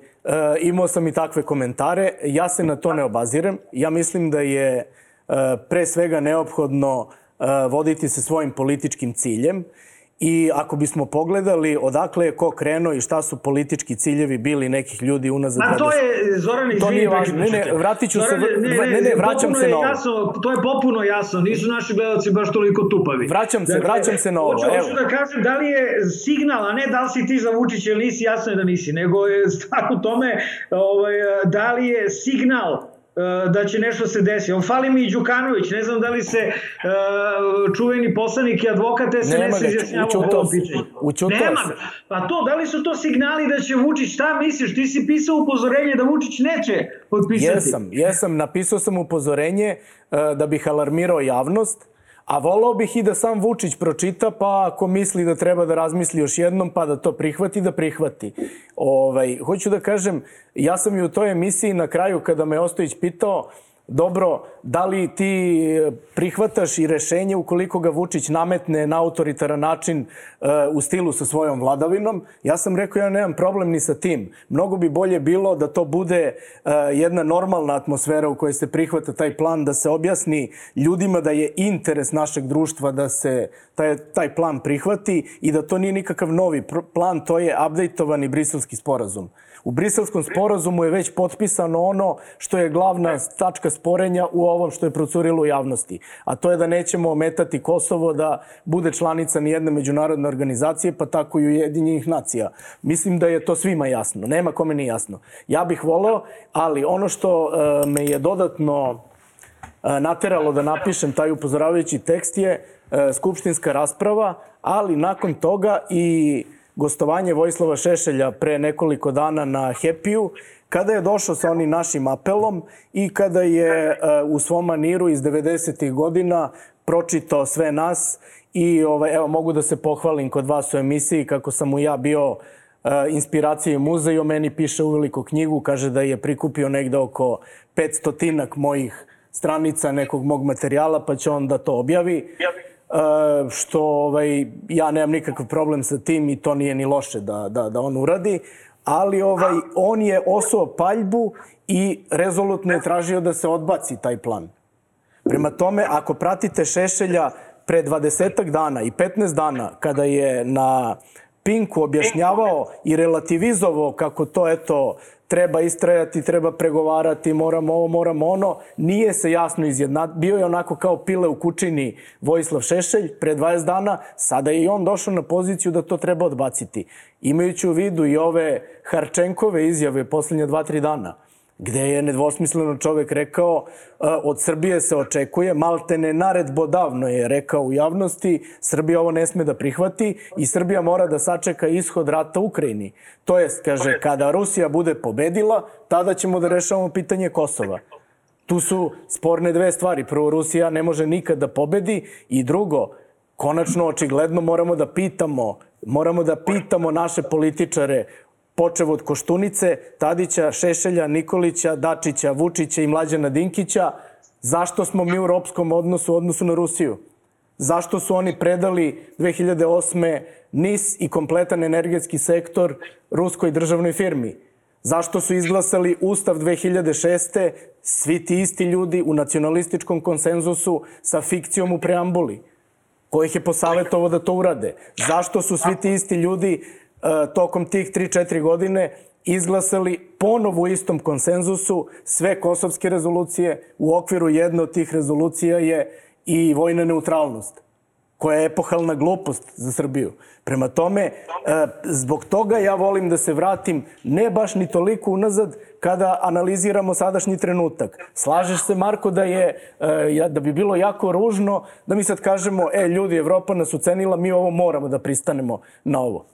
imao sam i takve komentare, ja se na to ne obazirem. Ja mislim da je pre svega neophodno voditi se svojim političkim ciljem I ako bismo pogledali odakle je ko krenuo i šta su politički ciljevi bili nekih ljudi unazad... A to je, Zoran, izvini, to nije važno. Ne, ne, vratit ću se, ne, ne, ne, vraćam se na ovo. Jasno, to je popuno jasno, nisu naši gledalci baš toliko tupavi. Vraćam se, dakle, vraćam se na ovo. Hoću, hoću da kažem da li je signal, a ne da li si ti za Vučića ili nisi, jasno je da nisi, nego je stvar u tome ovaj, da li je signal da će nešto se desiti. On fali mi i Đukanović, ne znam da li se uh, čuveni poslanik i advokat SNS izjasnjava u ovom pitanju. Nema. Pa to, da li su to signali da će Vučić, šta misliš, ti si pisao upozorenje da Vučić neće potpisati? Jesam, jesam, napisao sam upozorenje uh, da bih alarmirao javnost, A volao bih i da sam Vučić pročita, pa ako misli da treba da razmisli još jednom, pa da to prihvati, da prihvati. Ovaj, hoću da kažem, ja sam i u toj emisiji na kraju, kada me Ostojić pitao, dobro, da li ti e, prihvataš i rešenje ukoliko ga Vučić nametne na autoritaran način e, u stilu sa svojom vladavinom? Ja sam rekao, ja nemam problem ni sa tim. Mnogo bi bolje bilo da to bude e, jedna normalna atmosfera u kojoj se prihvata taj plan, da se objasni ljudima da je interes našeg društva da se taj, taj plan prihvati i da to nije nikakav novi plan, to je updateovani briselski sporazum. U briselskom sporazumu je već potpisano ono što je glavna tačka sporenja u ovom što je procurilo u javnosti. A to je da nećemo ometati Kosovo da bude članica nijedne međunarodne organizacije, pa tako i Ujedinjenih nacija. Mislim da je to svima jasno. Nema kome nije jasno. Ja bih voleo, ali ono što e, me je dodatno e, nateralo da napišem taj upozoravajući tekst je e, skupštinska rasprava, ali nakon toga i gostovanje Vojislava Šešelja pre nekoliko dana na Hepiju, kada je došao sa onim našim apelom i kada je e, u svom maniru iz 90. godina pročitao sve nas i ovaj, evo, mogu da se pohvalim kod vas u emisiji kako sam mu ja bio e, inspiracije i o meni piše uveliko knjigu, kaže da je prikupio negde oko 500 tinak mojih stranica nekog mog materijala, pa će on da to objavi. E, što ovaj, ja nemam nikakav problem sa tim i to nije ni loše da, da, da on uradi, ali ovaj, on je osuo paljbu i rezolutno je tražio da se odbaci taj plan. Prema tome, ako pratite Šešelja pre 20 dana i 15 dana, kada je na Pinku objašnjavao i relativizovao kako to, eto, treba istrajati, treba pregovarati, moramo ovo, moramo ono. Nije se jasno izjedna. Bio je onako kao pile u kućini Vojislav Šešelj pre 20 dana, sada je i on došao na poziciju da to treba odbaciti. Imajući u vidu i ove Harčenkove izjave poslednje 2-3 dana gde je nedvosmisleno čovek rekao e, od Srbije se očekuje, maltene naredbodavno je rekao u javnosti, Srbija ovo ne sme da prihvati i Srbija mora da sačeka ishod rata Ukrajini. To jest, kaže, kada Rusija bude pobedila, tada ćemo da rešavamo pitanje Kosova. Tu su sporne dve stvari. Prvo, Rusija ne može nikad da pobedi i drugo, konačno, očigledno moramo da pitamo moramo da pitamo naše političare počev od Koštunice, Tadića, Šešelja, Nikolića, Dačića, Vučića i Mlađana Dinkića, zašto smo mi u ropskom odnosu u odnosu na Rusiju? Zašto su oni predali 2008. NIS i kompletan energetski sektor ruskoj državnoj firmi? Zašto su izglasali Ustav 2006. svi ti isti ljudi u nacionalističkom konsenzusu sa fikcijom u preambuli? Ko ih je posavetovo da to urade? Zašto su svi ti isti ljudi tokom tih 3-4 godine izglasali ponovo u istom konsenzusu sve kosovske rezolucije. U okviru jedne od tih rezolucija je i vojna neutralnost, koja je epohalna glupost za Srbiju. Prema tome, e, zbog toga ja volim da se vratim ne baš ni toliko unazad kada analiziramo sadašnji trenutak. Slažeš se, Marko, da je e, da bi bilo jako ružno da mi sad kažemo, e, ljudi, Evropa nas ucenila, mi ovo moramo da pristanemo na ovo.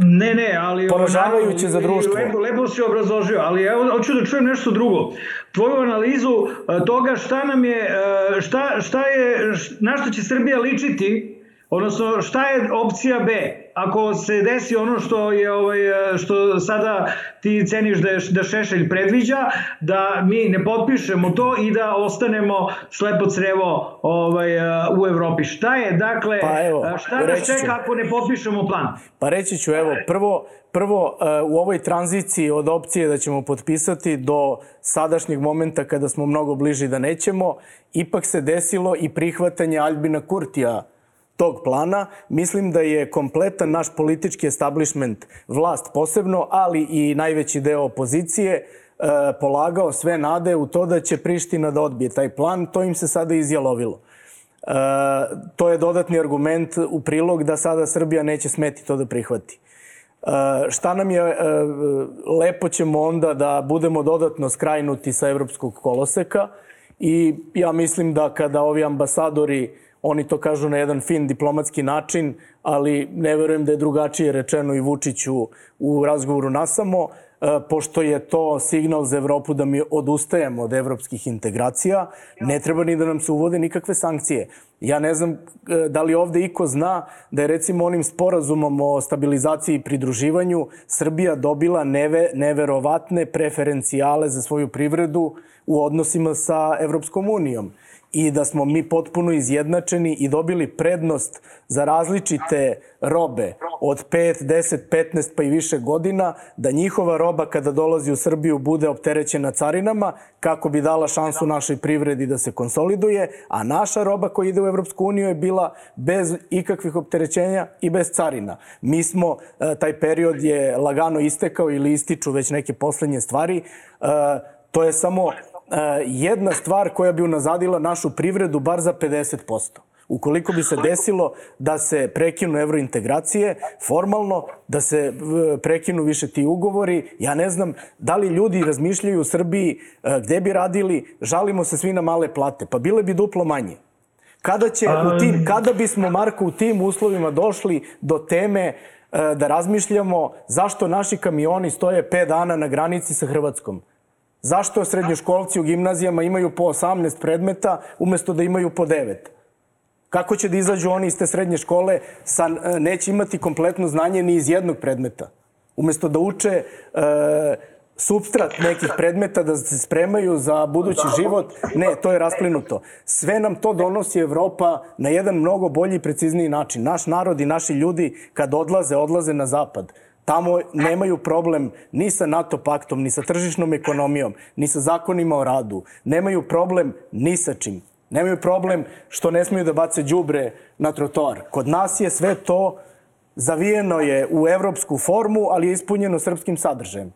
Ne, ne, ali... Poražavajuće za društvo. Lepo, lepo si obrazložio, ali evo, hoću da čujem nešto drugo. Tvoju analizu e, toga šta nam je, e, šta, šta je, na što će Srbija ličiti, odnosno šta je opcija B? ako se desi ono što je ovaj što sada ti ceniš da je, da Šešelj predviđa da mi ne potpišemo to i da ostanemo slepo crevo ovaj u Evropi. Šta je dakle pa evo, šta nas čeka ako ne potpišemo plan? Pa reći ću evo prvo prvo u ovoj tranziciji od opcije da ćemo potpisati do sadašnjeg momenta kada smo mnogo bliži da nećemo, ipak se desilo i prihvatanje Albina Kurtija tog plana. Mislim da je kompletan naš politički establishment, vlast posebno, ali i najveći deo opozicije, e, polagao sve nade u to da će Priština da odbije taj plan. To im se sada izjalovilo. E, to je dodatni argument u prilog da sada Srbija neće smeti to da prihvati. E, šta nam je, lepo ćemo onda da budemo dodatno skrajnuti sa evropskog koloseka i ja mislim da kada ovi ambasadori Oni to kažu na jedan fin diplomatski način, ali ne verujem da je drugačije rečeno i Vučiću u razgovoru nasamo. e, pošto je to signal za Evropu da mi odustajemo od evropskih integracija, ne treba ni da nam se uvode nikakve sankcije. Ja ne znam e, da li ovde iko zna da je recimo onim sporazumom o stabilizaciji i pridruživanju Srbija dobila neve, neverovatne preferencijale za svoju privredu u odnosima sa Evropskom unijom i da smo mi potpuno izjednačeni i dobili prednost za različite robe od 5, 10, 15 pa i više godina, da njihova roba kada dolazi u Srbiju bude opterećena carinama kako bi dala šansu našoj privredi da se konsoliduje, a naša roba koja ide u Evropsku uniju je bila bez ikakvih opterećenja i bez carina. Mi smo, e, taj period je lagano istekao ili ističu već neke poslednje stvari, e, to je samo jedna stvar koja bi unazadila našu privredu bar za 50%. Ukoliko bi se desilo da se prekinu evrointegracije formalno, da se e, prekinu više ti ugovori, ja ne znam da li ljudi razmišljaju u Srbiji e, gde bi radili, žalimo se svi na male plate, pa bile bi duplo manje. Kada, će u tim, kada bismo, Marko, u tim uslovima došli do teme da razmišljamo zašto naši kamioni stoje 5 dana na granici sa Hrvatskom? Zašto srednjoškolci u gimnazijama imaju po 18 predmeta umesto da imaju po 9? Kako će da izađu oni iz te srednje škole sa, e, neće imati kompletno znanje ni iz jednog predmeta? Umesto da uče e, substrat nekih predmeta, da se spremaju za budući život, ne, to je rasplinuto. Sve nam to donosi Evropa na jedan mnogo bolji i precizniji način. Naš narod i naši ljudi kad odlaze, odlaze na zapad. Tamo nemaju problem ni sa NATO paktom, ni sa tržišnom ekonomijom, ni sa zakonima o radu. Nemaju problem ni sa čim. Nemaju problem što ne smiju da bace đubre na trotoar. Kod nas je sve to zavijeno je u evropsku formu, ali je ispunjeno srpskim sadržajem.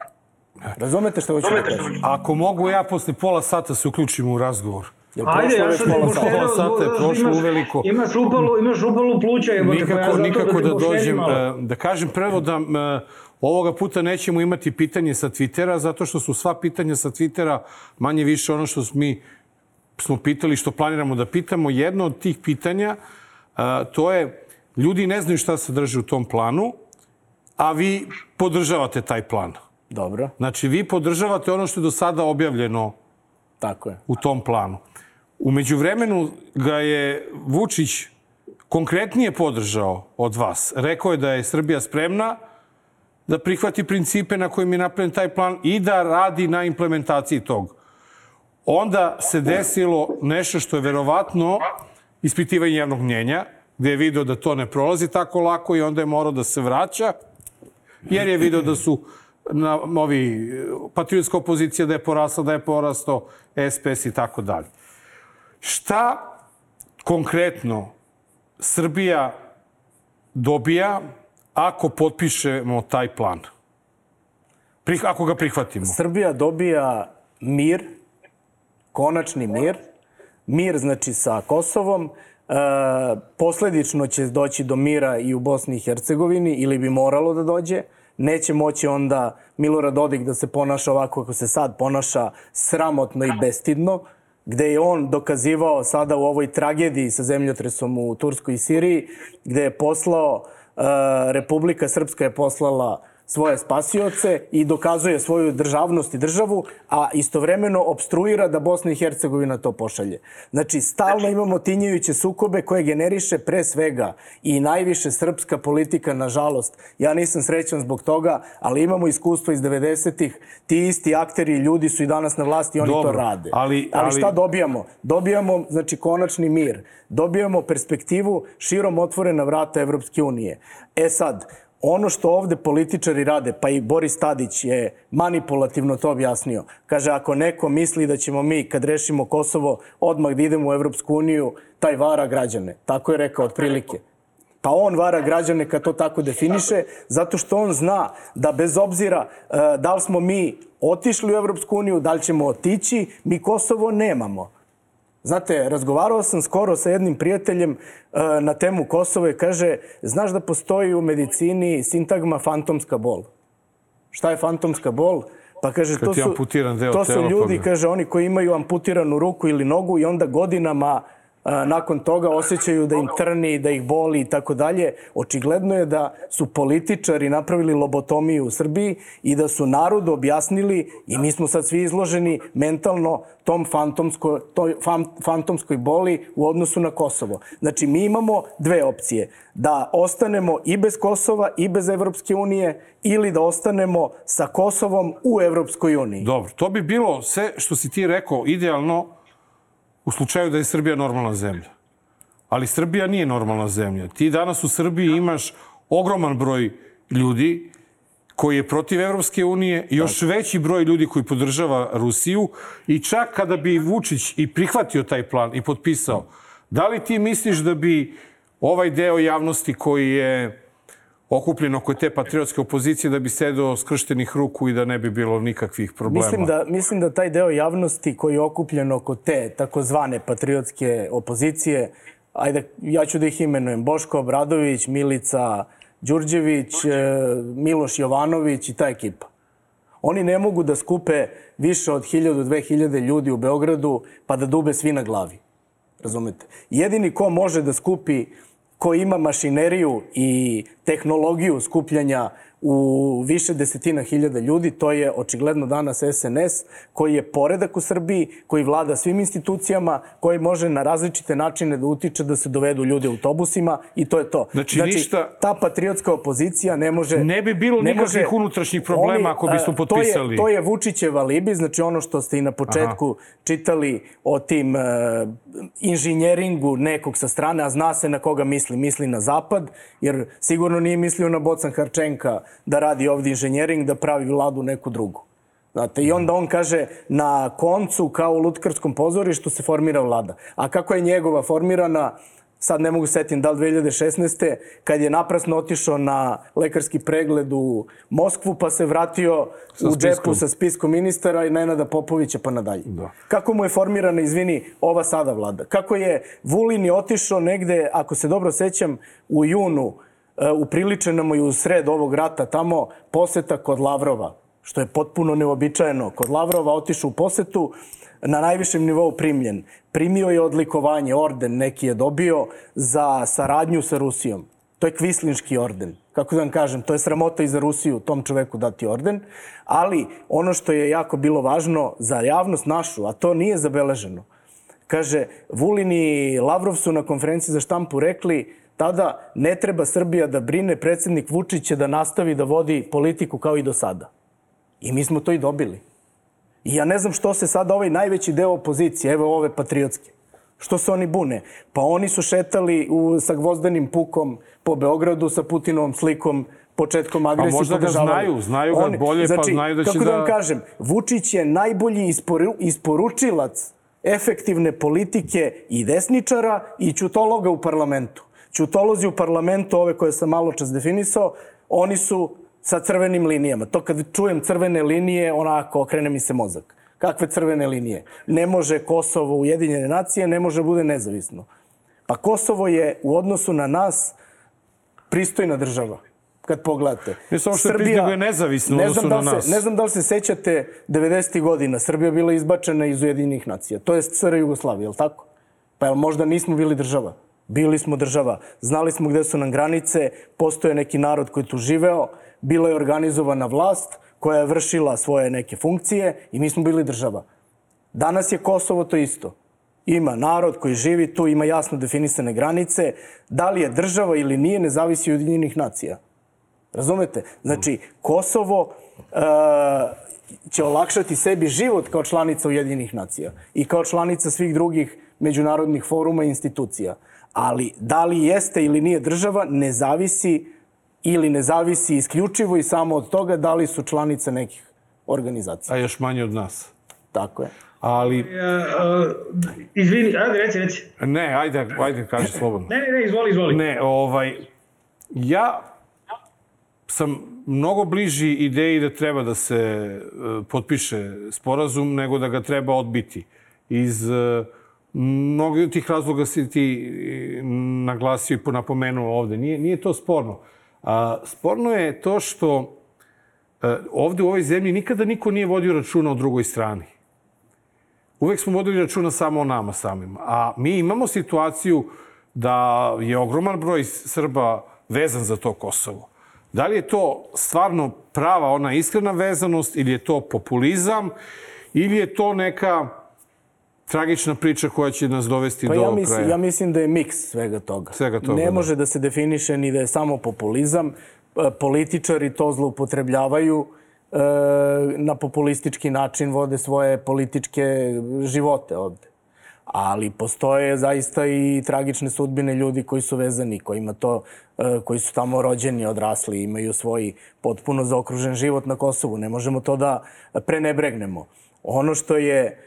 Razumete što hoću da kažem? Ako mogu ja posle pola sata se uključim u razgovor. Jel Ajde, ja ti pola sata? Pola sata je prošlo imaš- uveliko. Imaš upalu, imaš upalu pluća, jebote, pa ja Nikako, zato nikako ti da poštedim dođem, malo. e, da kažem prvo da m, e, ovoga puta nećemo imati pitanje sa Twittera, zato što su sva pitanja sa Twittera manje više ono što smo mi smo pitali, što planiramo da pitamo. Jedno od tih pitanja, a, to je, ljudi ne znaju šta se drži u tom planu, a vi podržavate taj plan. Dobro, Znači, vi podržavate ono što je do sada objavljeno tako je. u tom planu. Umeđu vremenu ga je Vučić konkretnije podržao od vas. Rekao je da je Srbija spremna da prihvati principe na kojim je napravljen taj plan i da radi na implementaciji tog. Onda se desilo nešto što je verovatno ispitivanje javnog mnjenja, gde je video da to ne prolazi tako lako i onda je morao da se vraća, jer je video da su na, ovi, patriotska opozicija da je porasla, da je porasto SPS i tako dalje. Šta konkretno Srbija dobija ako potpišemo taj plan? Prih, ako ga prihvatimo. Srbija dobija mir, konačni mir, mir znači sa Kosovom, e, posledično će doći do mira i u Bosni i Hercegovini ili bi moralo da dođe. Neće moći onda Milorad Dodik da se ponaša ovako kako se sad ponaša sramotno i bestidno, gde je on dokazivao sada u ovoj tragediji sa zemljotresom u Turskoj i Siriji, gde je poslao, e, Republika Srpska je poslala svoje spasioce i dokazuje svoju državnost i državu, a istovremeno obstruira da Bosna i Hercegovina to pošalje. Znači, stalno imamo tinjajuće sukobe koje generiše pre svega i najviše srpska politika, nažalost. Ja nisam srećan zbog toga, ali imamo iskustvo iz 90-ih. Ti isti akteri i ljudi su i danas na vlasti i oni Dobro, to rade. ali- ali šta dobijamo? Dobijamo, znači, konačni mir. Dobijamo perspektivu širom otvorena vrata Evropske unije. E sad, ono što ovde političari rade, pa i Boris Tadić je manipulativno to objasnio. Kaže, ako neko misli da ćemo mi, kad rešimo Kosovo, odmah da idemo u Evropsku uniju, taj vara građane. Tako je rekao otprilike. Pa on vara građane kad to tako definiše, zato što on zna da bez obzira e, da li smo mi otišli u Evropsku uniju, da li ćemo otići, mi Kosovo nemamo. Znate, razgovarao sam skoro sa jednim prijateljem e, na temu Kosova i kaže, znaš da postoji u medicini sintagma fantomska bol. Šta je fantomska bol? Pa kaže, to su, to su pa ljudi, kaže, oni koji imaju amputiranu ruku ili nogu i onda godinama nakon toga osjećaju da im trni, da ih boli i tako dalje. Očigledno je da su političari napravili lobotomiju u Srbiji i da su narodu objasnili i mi smo sad svi izloženi mentalno tom fantomsko, toj fan, fantomskoj boli u odnosu na Kosovo. Znači, mi imamo dve opcije. Da ostanemo i bez Kosova i bez Evropske unije ili da ostanemo sa Kosovom u Evropskoj uniji. Dobro, to bi bilo sve što si ti rekao idealno u slučaju da je Srbija normalna zemlja. Ali Srbija nije normalna zemlja. Ti danas u Srbiji imaš ogroman broj ljudi koji je protiv Evropske unije, još veći broj ljudi koji podržava Rusiju i čak kada bi Vučić i prihvatio taj plan i potpisao, da li ti misliš da bi ovaj deo javnosti koji je okupljen oko te patriotske opozicije da bi sedao skrštenih ruku i da ne bi bilo nikakvih problema? Mislim da, mislim da taj deo javnosti koji je okupljen oko te takozvane patriotske opozicije, ajde, ja ću da ih imenujem, Boško Obradović, Milica Đurđević, e, Miloš Jovanović i ta ekipa. Oni ne mogu da skupe više od 1000-2000 ljudi u Beogradu pa da dube svi na glavi. Razumete? Jedini ko može da skupi ko ima mašineriju i tehnologiju skupljanja u više desetina hiljada ljudi, to je očigledno danas SNS, koji je poredak u Srbiji, koji vlada svim institucijama, koji može na različite načine da utiče da se dovedu ljudi autobusima i to je to. Znači, ništa- ta patriotska opozicija ne može... Ne bi bilo nikakvih unutrašnjih problema ako bismo potpisali. To je, to je Vučićev alibi, znači ono što ste i na početku Aha. čitali o tim uh, inženjeringu nekog sa strane, a zna se na koga misli. Misli na zapad, jer sigurno nije mislio na Bocan Harčenka da radi ovde inženjering, da pravi vladu neku drugu. Znate, i onda on kaže na koncu, kao u Lutkarskom pozorištu, se formira vlada. A kako je njegova formirana, sad ne mogu setim da li 2016. kad je naprasno otišao na lekarski pregled u Moskvu pa se vratio Sa u džepu sa spiskom ministara i Nenada Popovića pa nadalje. Da. Kako mu je formirana, izvini, ova sada vlada? Kako je Vulin je otišao negde, ako se dobro sećam, u junu, e, upriličeno mu je u sred ovog rata tamo poseta kod Lavrova, što je potpuno neobičajeno. Kod Lavrova otišao u posetu, na najvišem nivou primljen. Primio je odlikovanje, orden neki je dobio za saradnju sa Rusijom. To je kvislinški orden. Kako da vam kažem, to je sramota i za Rusiju tom čoveku dati orden. Ali ono što je jako bilo važno za javnost našu, a to nije zabeleženo, Kaže, Vulin i Lavrov su na konferenciji za štampu rekli tada ne treba Srbija da brine, predsednik Vučić će da nastavi da vodi politiku kao i do sada. I mi smo to i dobili. I ja ne znam što se sada ovaj najveći deo opozicije, evo ove patriotske, što se oni bune? Pa oni su šetali u, sa gvozdenim pukom po Beogradu sa Putinovom slikom početkom agresije. možda ga znaju, znaju ga bolje, pa znaju da će kako da... da- vam kažem, Vučić je najbolji isporu, isporučilac efektivne politike i desničara i ćutologa u parlamentu. Ćutolozi u parlamentu, ove koje sam malo čas definisao, oni su sa crvenim linijama. To kad čujem crvene linije, onako okrene mi se mozak. Kakve crvene linije? Ne može Kosovo Ujedinjene nacije, ne može bude nezavisno. Pa Kosovo je u odnosu na nas pristojna država kad pogledate. Ne samo što je pristojna, nego je nezavisna u ne odnosu znam da na nas. Se, ne znam da li se sećate 90. godina, Srbija je bila izbačena iz Ujedinjenih nacija. To je SR Jugoslavije, je li tako? Pa jel možda nismo bili država? Bili smo država. Znali smo gde su nam granice, postoje neki narod koji tu živeo, bila je organizovana vlast koja je vršila svoje neke funkcije i mi smo bili država. Danas je Kosovo to isto. Ima narod koji živi tu, ima jasno definisane granice. Da li je država ili nije, ne zavisi od Ujedinjenih nacija. Razumete? Znači, Kosovo uh, će olakšati sebi život kao članica Ujedinjenih nacija i kao članica svih drugih međunarodnih foruma i institucija. Ali da li jeste ili nije država, ne zavisi ili ne zavisi isključivo i samo od toga da li su članice nekih organizacija. A još manje od nas. Tako je. Ali, Uh, izvini, ajde, reci, reci. ne, ajde, ajde, kaži slobodno. Ne, ne, ne, izvoli, izvoli. Ne, ovaj, ja sam mnogo bliži ideji da treba da se e, potpiše sporazum nego da ga treba odbiti. Iz e, mnogo tih razloga si ti e, naglasio i napomenuo ovde. Nije, nije to sporno. A, sporno je to što e, ovde u ovoj zemlji nikada niko nije vodio računa o drugoj strani. uvek smo vodili računa samo o nama samima. A mi imamo situaciju da je ogroman broj Srba vezan za to Kosovo. Da li je to stvarno prava ona iskrena vezanost ili je to populizam ili je to neka tragična priča koja će nas dovesti Pa do ja mislim, kraja? ja mislim da je miks svega toga. Svega toga, ne da. može da se definiše ni da je samo populizam. E, Političari to zloupotrebljavaju e, na populistički način, vode svoje političke živote ovde. Ali postoje zaista i tragične sudbine ljudi koji su vezani, kojima to, e, koji su tamo rođeni, odrasli, imaju svoj potpuno zaokružen život na Kosovu. Ne možemo to da prenebregnemo. Ono što je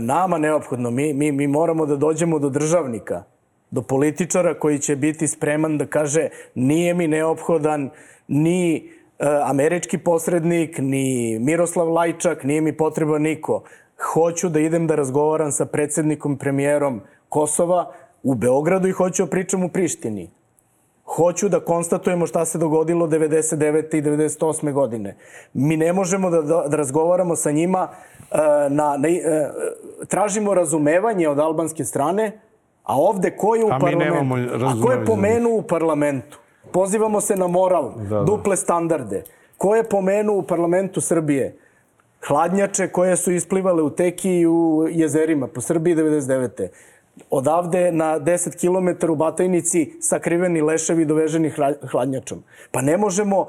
nama neophodno, mi, mi, mi moramo da dođemo do državnika, do političara koji će biti spreman da kaže nije mi neophodan ni e, američki posrednik, ni Miroslav Lajčak, nije mi potreban niko. Hoću da idem da razgovaram sa predsednikom, premijerom Kosova u Beogradu i hoću da pričam u Prištini. Hoću da konstatujemo šta se dogodilo 99. i 98. godine. Mi ne možemo da, da, da razgovaramo sa njima, e, na, na, e, tražimo razumevanje od albanske strane, a ovde ko je u A parlamentu? A ko je pomenuo u parlamentu? Pozivamo se na moral, Da, da. duple standarde. Ko je pomenuo u parlamentu Srbije? Hladnjače koje su isplivale u teki i u jezerima po Srbiji 99. Odavde na 10 km u Batajnici sakriveni leševi doveženi hla- hladnjačom. Pa ne možemo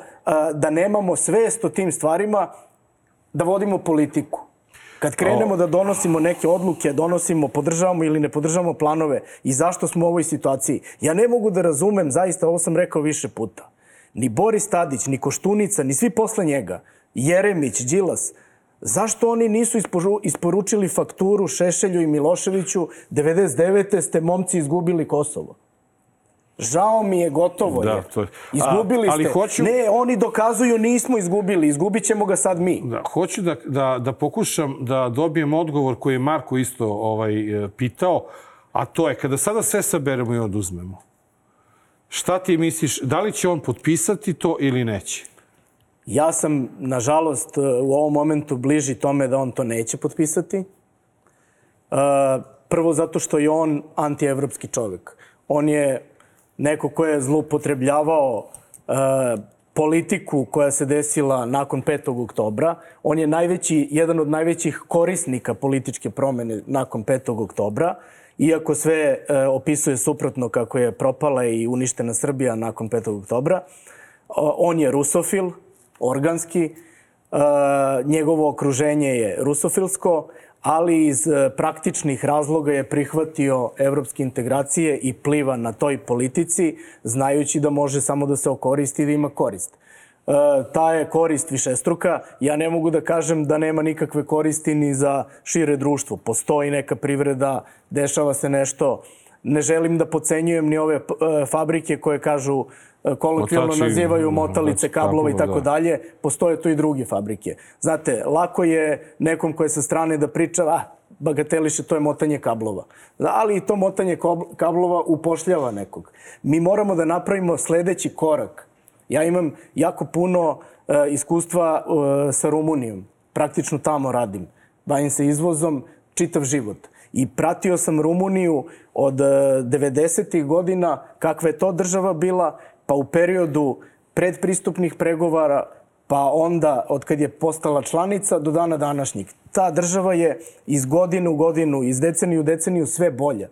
da nemamo svest o tim stvarima da vodimo politiku. Kad krenemo da donosimo neke odluke, donosimo, podržavamo ili ne podržavamo planove i zašto smo u ovoj situaciji, ja ne mogu da razumem, zaista ovo sam rekao više puta, ni Boris Tadić, ni Koštunica, ni svi posle njega, Jeremić, Đilas, zašto oni nisu isporu- isporučili fakturu Šešelju i Miloševiću 99. ste momci izgubili Kosovo. Žao mi je, gotovo Da, je. to je- Izgubili A, ali ste. hoću- Ne, oni dokazuju nismo izgubili, izgubit ćemo ga sad mi. Da, hoću da, da, da pokušam da dobijem odgovor koji je Marko isto ovaj, e, pitao, a to je kada sada sve saberemo i oduzmemo, šta ti misliš, da li će on potpisati to ili neće? Ja sam, nažalost, u ovom momentu bliži tome da on to neće potpisati. E, Prvo zato što je on antievropski čovek. On je neko ko je zloupotrebljavao e, politiku koja se desila nakon 5. oktobra. On je najveći, jedan od najvećih korisnika političke promene nakon 5. oktobra. Iako sve e, opisuje suprotno kako je propala i uništena Srbija nakon 5. oktobra. On je rusofil, organski, e, njegovo okruženje je rusofilsko, ali iz e, praktičnih razloga je prihvatio evropske integracije i pliva na toj politici, znajući da može samo da se okoristi i da ima korist. E, ta je korist višestruka. Ja ne mogu da kažem da nema nikakve koristi ni za šire društvo. Postoji neka privreda, dešava se nešto. Ne želim da pocenjujem ni ove e, fabrike koje kažu kolokvijalno nazivaju mm, motalice kablova, kablova i tako da. dalje. Postoje tu i druge fabrike. Znate, lako je nekom ko je sa strane da priča, ah, bagateliše, to je motanje kablova. Ali i to motanje kablova upošljava nekog. Mi moramo da napravimo sledeći korak. Ja imam jako puno e, iskustva e, sa Rumunijom. Praktično tamo radim. Bavim se izvozom čitav život. I pratio sam Rumuniju od e, 90. godina, kakva je to država bila, pa u periodu predpristupnih pregovara, pa onda od kad je postala članica do dana današnjeg. Ta država je iz godine u godinu, iz deceniju u deceniju sve bolja.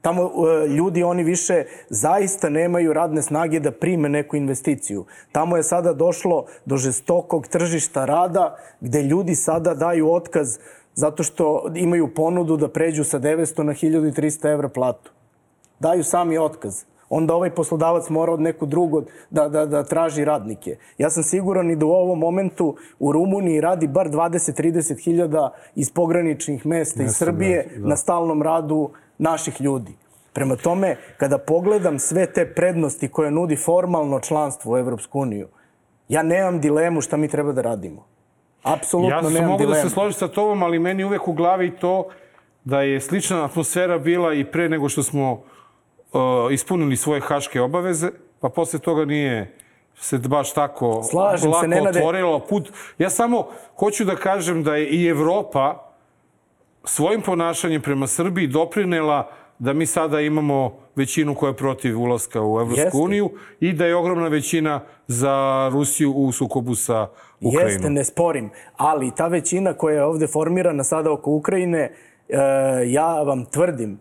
Tamo e, ljudi, oni više zaista nemaju radne snage da prime neku investiciju. Tamo je sada došlo do žestokog tržišta rada gde ljudi sada daju otkaz zato što imaju ponudu da pređu sa 900 na 1300 evra platu. Daju sami otkaz. Onda ovaj poslodavac mora od nekog drugog da, da, da traži radnike. Ja sam siguran i da u ovom momentu u Rumuniji radi bar 20-30 hiljada iz pograničnih mesta iz Mesta, Srbije da, da. na stalnom radu naših ljudi. Prema tome, kada pogledam sve te prednosti koje nudi formalno članstvo u Evropsku uniju, ja nemam dilemu šta mi treba da radimo. Apsolutno Ja sam nemam mogu dilemu. da se složim sa tobom, ali meni uvek u glavi to da je slična atmosfera bila i pre nego što smo ispunili svoje haške obaveze, pa posle toga nije se baš tako Slažem se, lako Nenade. otvorilo put. Ja samo hoću da kažem da je i Evropa svojim ponašanjem prema Srbiji doprinela da mi sada imamo većinu koja je protiv ulaska u Evropsku Jeste. uniju i da je ogromna većina za Rusiju u sukobu sa Ukrajinom. Jeste, ne sporim. Ali ta većina koja je ovde formirana sada oko Ukrajine, e, ja vam tvrdim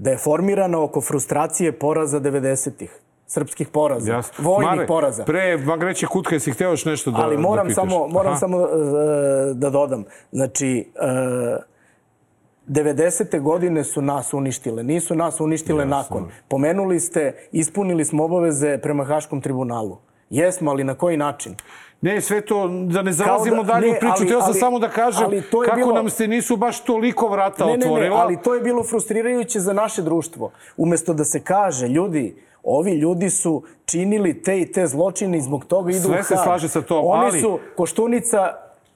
da je formirana oko frustracije poraza 90-ih. Srpskih poraza. Jasno. Vojnih Mare, poraza. Pre Magreće Kutka, jesi hteo još nešto da Ali moram da pitaš? samo, moram Aha. samo e, da dodam. Znači, e, 90. godine su nas uništile. Nisu nas uništile nakon. Pomenuli ste, ispunili smo obaveze prema Haškom tribunalu. Jesmo, ali na koji način? Ne, sve to, da ne zalazimo da- dalje u ne, priču, ali- htio sam ali- samo da kažem to kako bilo- nam se nisu baš toliko vrata Ne, ne, ne, otvorila. ali to je bilo frustrirajuće za naše društvo. Umesto da se kaže, ljudi, ovi ljudi su činili te i te zločine i zbog toga idu Sve u se Hag. slaže sa tom, Oni ali- su, Koštunica,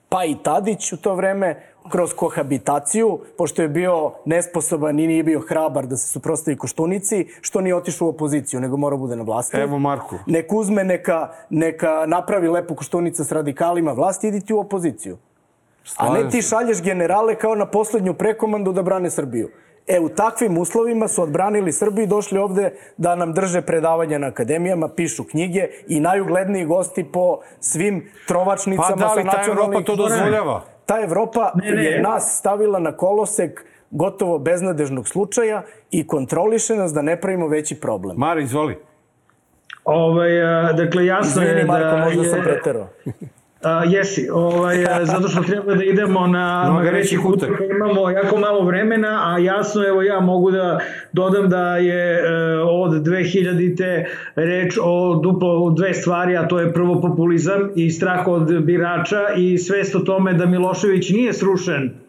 pa i Tadić u to vreme, kroz kohabitaciju, pošto je bio nesposoban i nije bio hrabar da se suprostavi Koštunici, što nije otišao u opoziciju, nego mora bude na vlasti. Evo Marku. Nek uzme, neka, neka napravi lepo Koštunica s radikalima vlasti, idi ti u opoziciju. A ne ti šalješ generale kao na poslednju prekomandu da brane Srbiju. E, u takvim uslovima su odbranili Srbiju i došli ovde da nam drže predavanja na akademijama, pišu knjige i najugledniji gosti po svim trovačnicama Pa da, sa ta nacionalnih... Evropa to dozvoljava. Ta Evropa Ne, ne. je nas stavila na kolosek gotovo beznadežnog slučaja i kontroliše nas da ne pravimo veći problem. Mare, izvoli. Ovaj, a, dakle, jasno je Izvini, Marko, da možda je... sam preterao. A, jesi, ovaj, a, zato što treba da idemo na Magareći kutak. Imamo jako malo vremena, a jasno, evo ja mogu da dodam da je e, od 2000-te reč o duplo dve stvari, a to je prvo populizam i strah od birača i svest o tome da Milošević nije srušen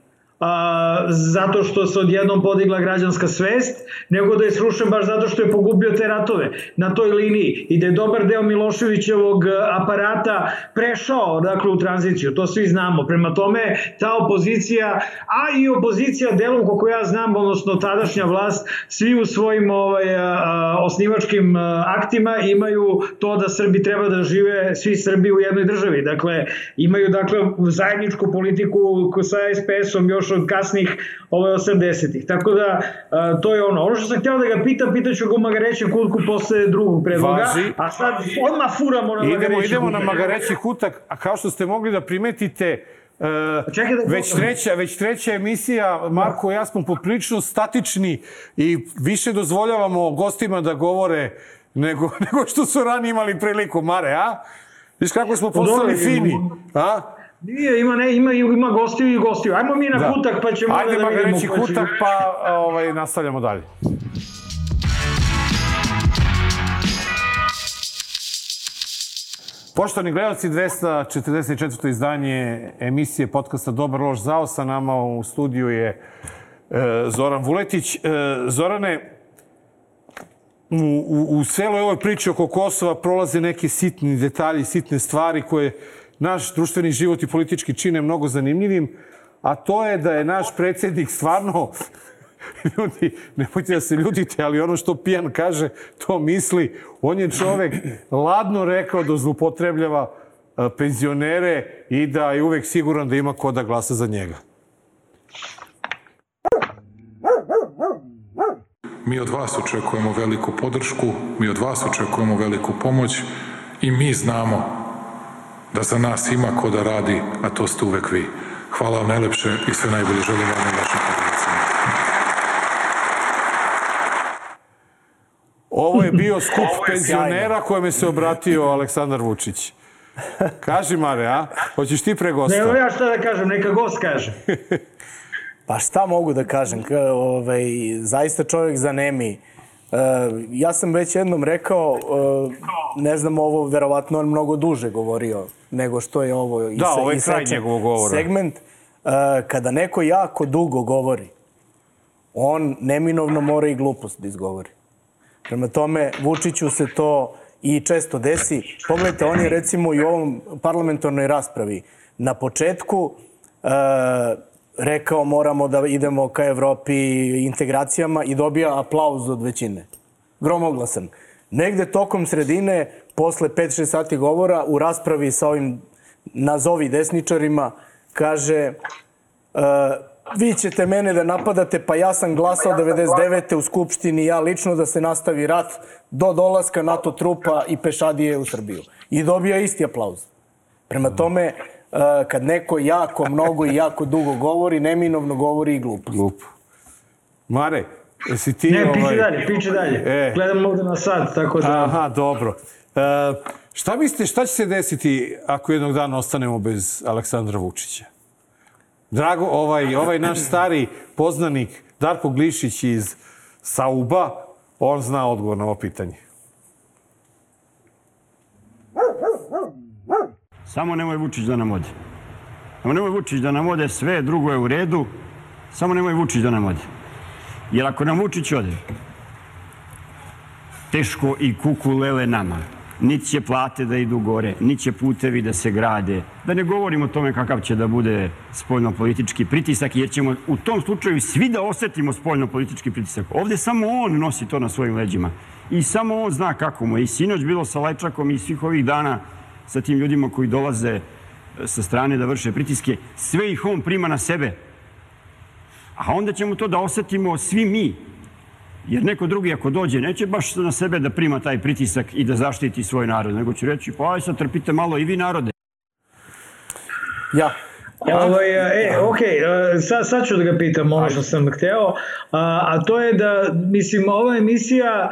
a, zato što se odjednom podigla građanska svest, nego da je srušen baš zato što je pogubio te ratove na toj liniji i da je dobar deo Miloševićevog e, aparata prešao dakle, u tranziciju, to svi znamo. Prema tome, ta opozicija, a i opozicija delom, koliko ja znam, odnosno tadašnja vlast, svi u svojim ovaj, a, a, osnivačkim a, aktima imaju to da Srbi treba da žive svi Srbi u jednoj državi. Dakle, imaju dakle zajedničku politiku sa SPS-om još od kasnih ove 80-ih. Tako da, a, to je ono. Ono što sam htio da ga pitam, pitaću ga u Magarećem kutku posle drugog predloga. Važi. A sad odmah furamo na Idemo, Magareći idemo na kutak. Magareći kutak, a kao što ste mogli da primetite, e, Čekaj da već, treća, već treća emisija, Marko i ja smo poprilično statični i više dozvoljavamo gostima da govore nego, nego što su ranije imali priliku, Mare, a? Viš kako smo postali fini, a? Nije, ima, ne, ima, ima gostiju i gostiju. Ajmo mi na kutak pa ćemo Ajde, da vidimo. Magareći ko će- kutak, pa ovaj, nastavljamo dalje. Poštovani gledalci, 244. izdanje emisije podcasta Dobar loš zao. Sa nama u studiju je e, Zoran Vuletić. E, Zorane, u, u, u celoj ovoj priči oko Kosova prolaze neki sitni detalji, sitne stvari koje naš društveni život i politički čine mnogo zanimljivim, a to je da je naš predsjednik stvarno ljudi, nemojte da se ljudite, ali ono što pijan kaže, to misli. On je čovek ladno rekao da zlupotrebljava e, penzionere i da je uvek siguran da ima ko da glasa za njega. Mi od vas očekujemo veliku podršku, mi od vas očekujemo veliku pomoć i mi znamo da za nas ima ko da radi, a to ste uvek vi. Hvala vam najlepše i sve najbolje želim vam na vašim porodicama. Ovo je bio skup je penzionera kojem je se obratio Aleksandar Vučić. Kaži, Mare, a? Hoćeš ti pre gosta? Ne, evo ja šta da kažem, neka gost kaže. Pa šta mogu da kažem, K, ovaj, zaista čovjek zanemi. E, ja sam već jednom rekao, e, ne znam, ovo verovatno on mnogo duže govorio nego što je ovo Da, ise- ovo je kraj njegovog govora. segment. E, kada neko jako dugo govori, on neminovno mora i glupost da izgovori. Prema tome, Vučiću se to i često desi. Pogledajte, on je recimo i u ovom parlamentarnoj raspravi na početku rekao moramo da idemo ka Evropi integracijama i dobija aplauz od većine. Gromoglasan. Negde tokom sredine, posle 5-6 sati govora, u raspravi sa ovim nazovi desničarima, kaže e, vi ćete mene da napadate, pa ja sam glasao 99. u Skupštini, ja lično da se nastavi rat do dolaska NATO trupa i pešadije u Srbiju. I dobija isti aplauz. Prema tome, kad neko jako mnogo i jako dugo govori, neminovno govori i glupo. Glupo. Mare, jesi ti... Ne, ovaj... dalje, piće dalje. E. Gledam ovde na sad, tako da... Aha, dobro. E, šta mislite, šta će se desiti ako jednog dana ostanemo bez Aleksandra Vučića? Drago, ovaj, ovaj naš stari poznanik Darko Glišić iz Sauba, on zna odgovor na ovo pitanje. Samo nemoj Vučić da nam ode. Samo nemoj Vučić da nam ode, sve drugo je u redu, samo nemoj Vučić da nam ode. Jer ako nam Vučić ode, teško i kuku lele nama. Niti će plate da idu gore, niti će putevi da se grade. Da ne govorimo o tome kakav će da bude spoljno-politički pritisak, jer ćemo u tom slučaju svi da osetimo spoljno-politički pritisak. Ovde samo on nosi to na svojim leđima. I samo on zna kako mu je. I sinoć bilo sa Lajčakom i svih ovih dana sa tim ljudima koji dolaze e, sa strane da vrše pritiske. Sve ih on prima na sebe. A onda ćemo to da osetimo svi mi. Jer neko drugi ako dođe neće baš na sebe da prima taj pritisak i da zaštiti svoj narod, nego će reći pa aj sad trpite malo i vi narode. Ja. Ovaj, e, ok, sad, sad ću da ga pitam ono što sam hteo, a, a to je da, mislim, ova emisija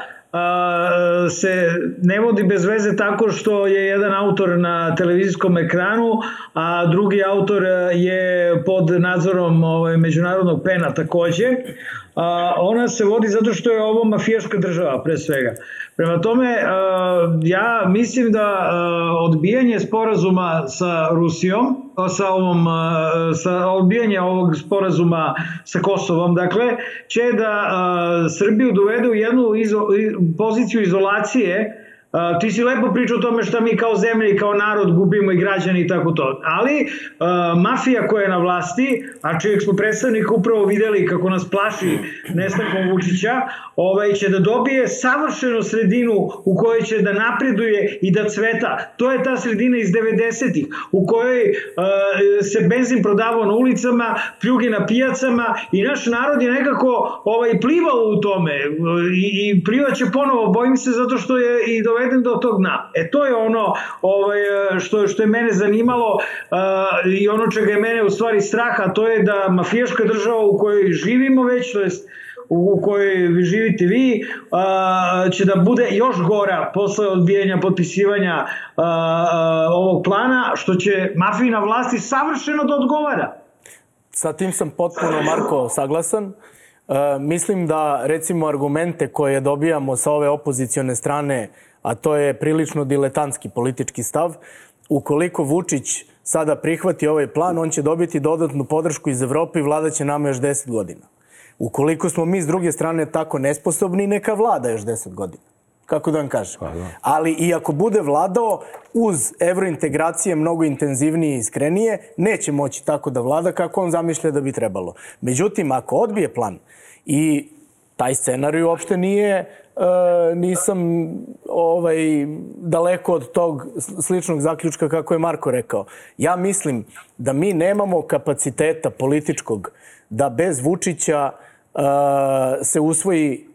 se ne vodi bez veze tako što je jedan autor na televizijskom ekranu, a drugi autor je pod nadzorom ovaj, međunarodnog pena takođe. A, ona se vodi zato što je ovo mafijaška država pre svega. Prema tome, a, ja mislim da a, odbijanje sporazuma sa Rusijom, sa ovom, a, sa odbijanje ovog sporazuma sa Kosovom, dakle, će da Srbiju dovede u jednu izo, poziciju izolacije Ti si lepo pričao o tome šta mi kao zemlja i kao narod gubimo i građani i tako to. Ali mafija koja je na vlasti, a čijeg smo predstavnika upravo videli kako nas plaši nestankom Vučića, ovaj, će da dobije savršenu sredinu u kojoj će da napreduje i da cveta. To je ta sredina iz 90-ih u kojoj se benzin prodavao na ulicama, pljuge na pijacama i naš narod je nekako ovaj, plivao u tome i, i plivaće ponovo, bojim se zato što je i doveden doveden do tog dna. E to je ono ovaj, što, što je mene zanimalo uh, i ono čega je mene u stvari straha, to je da mafijaška država u kojoj živimo već, to jest u kojoj vi živite vi, će da bude još gora posle odbijanja potpisivanja ovog plana, što će mafijna vlasti savršeno da odgovara. Sa tim sam potpuno, Marko, saglasan. E, mislim da, recimo, argumente koje dobijamo sa ove opozicione strane a to je prilično diletantski politički stav. Ukoliko Vučić sada prihvati ovaj plan, on će dobiti dodatnu podršku iz Evrope i vladaće nama još 10 godina. Ukoliko smo mi s druge strane tako nesposobni, neka vlada još 10 godina. Kako da vam kažem? Pa, da. Ali i ako bude vladao uz evrointegracije mnogo intenzivnije i iskrenije, neće moći tako da vlada kako on zamišlja da bi trebalo. Međutim, ako odbije plan i taj scenarij uopšte nije e, nisam ovaj daleko od tog sličnog zaključka kako je Marko rekao. Ja mislim da mi nemamo kapaciteta političkog da bez Vučića e, se usvoji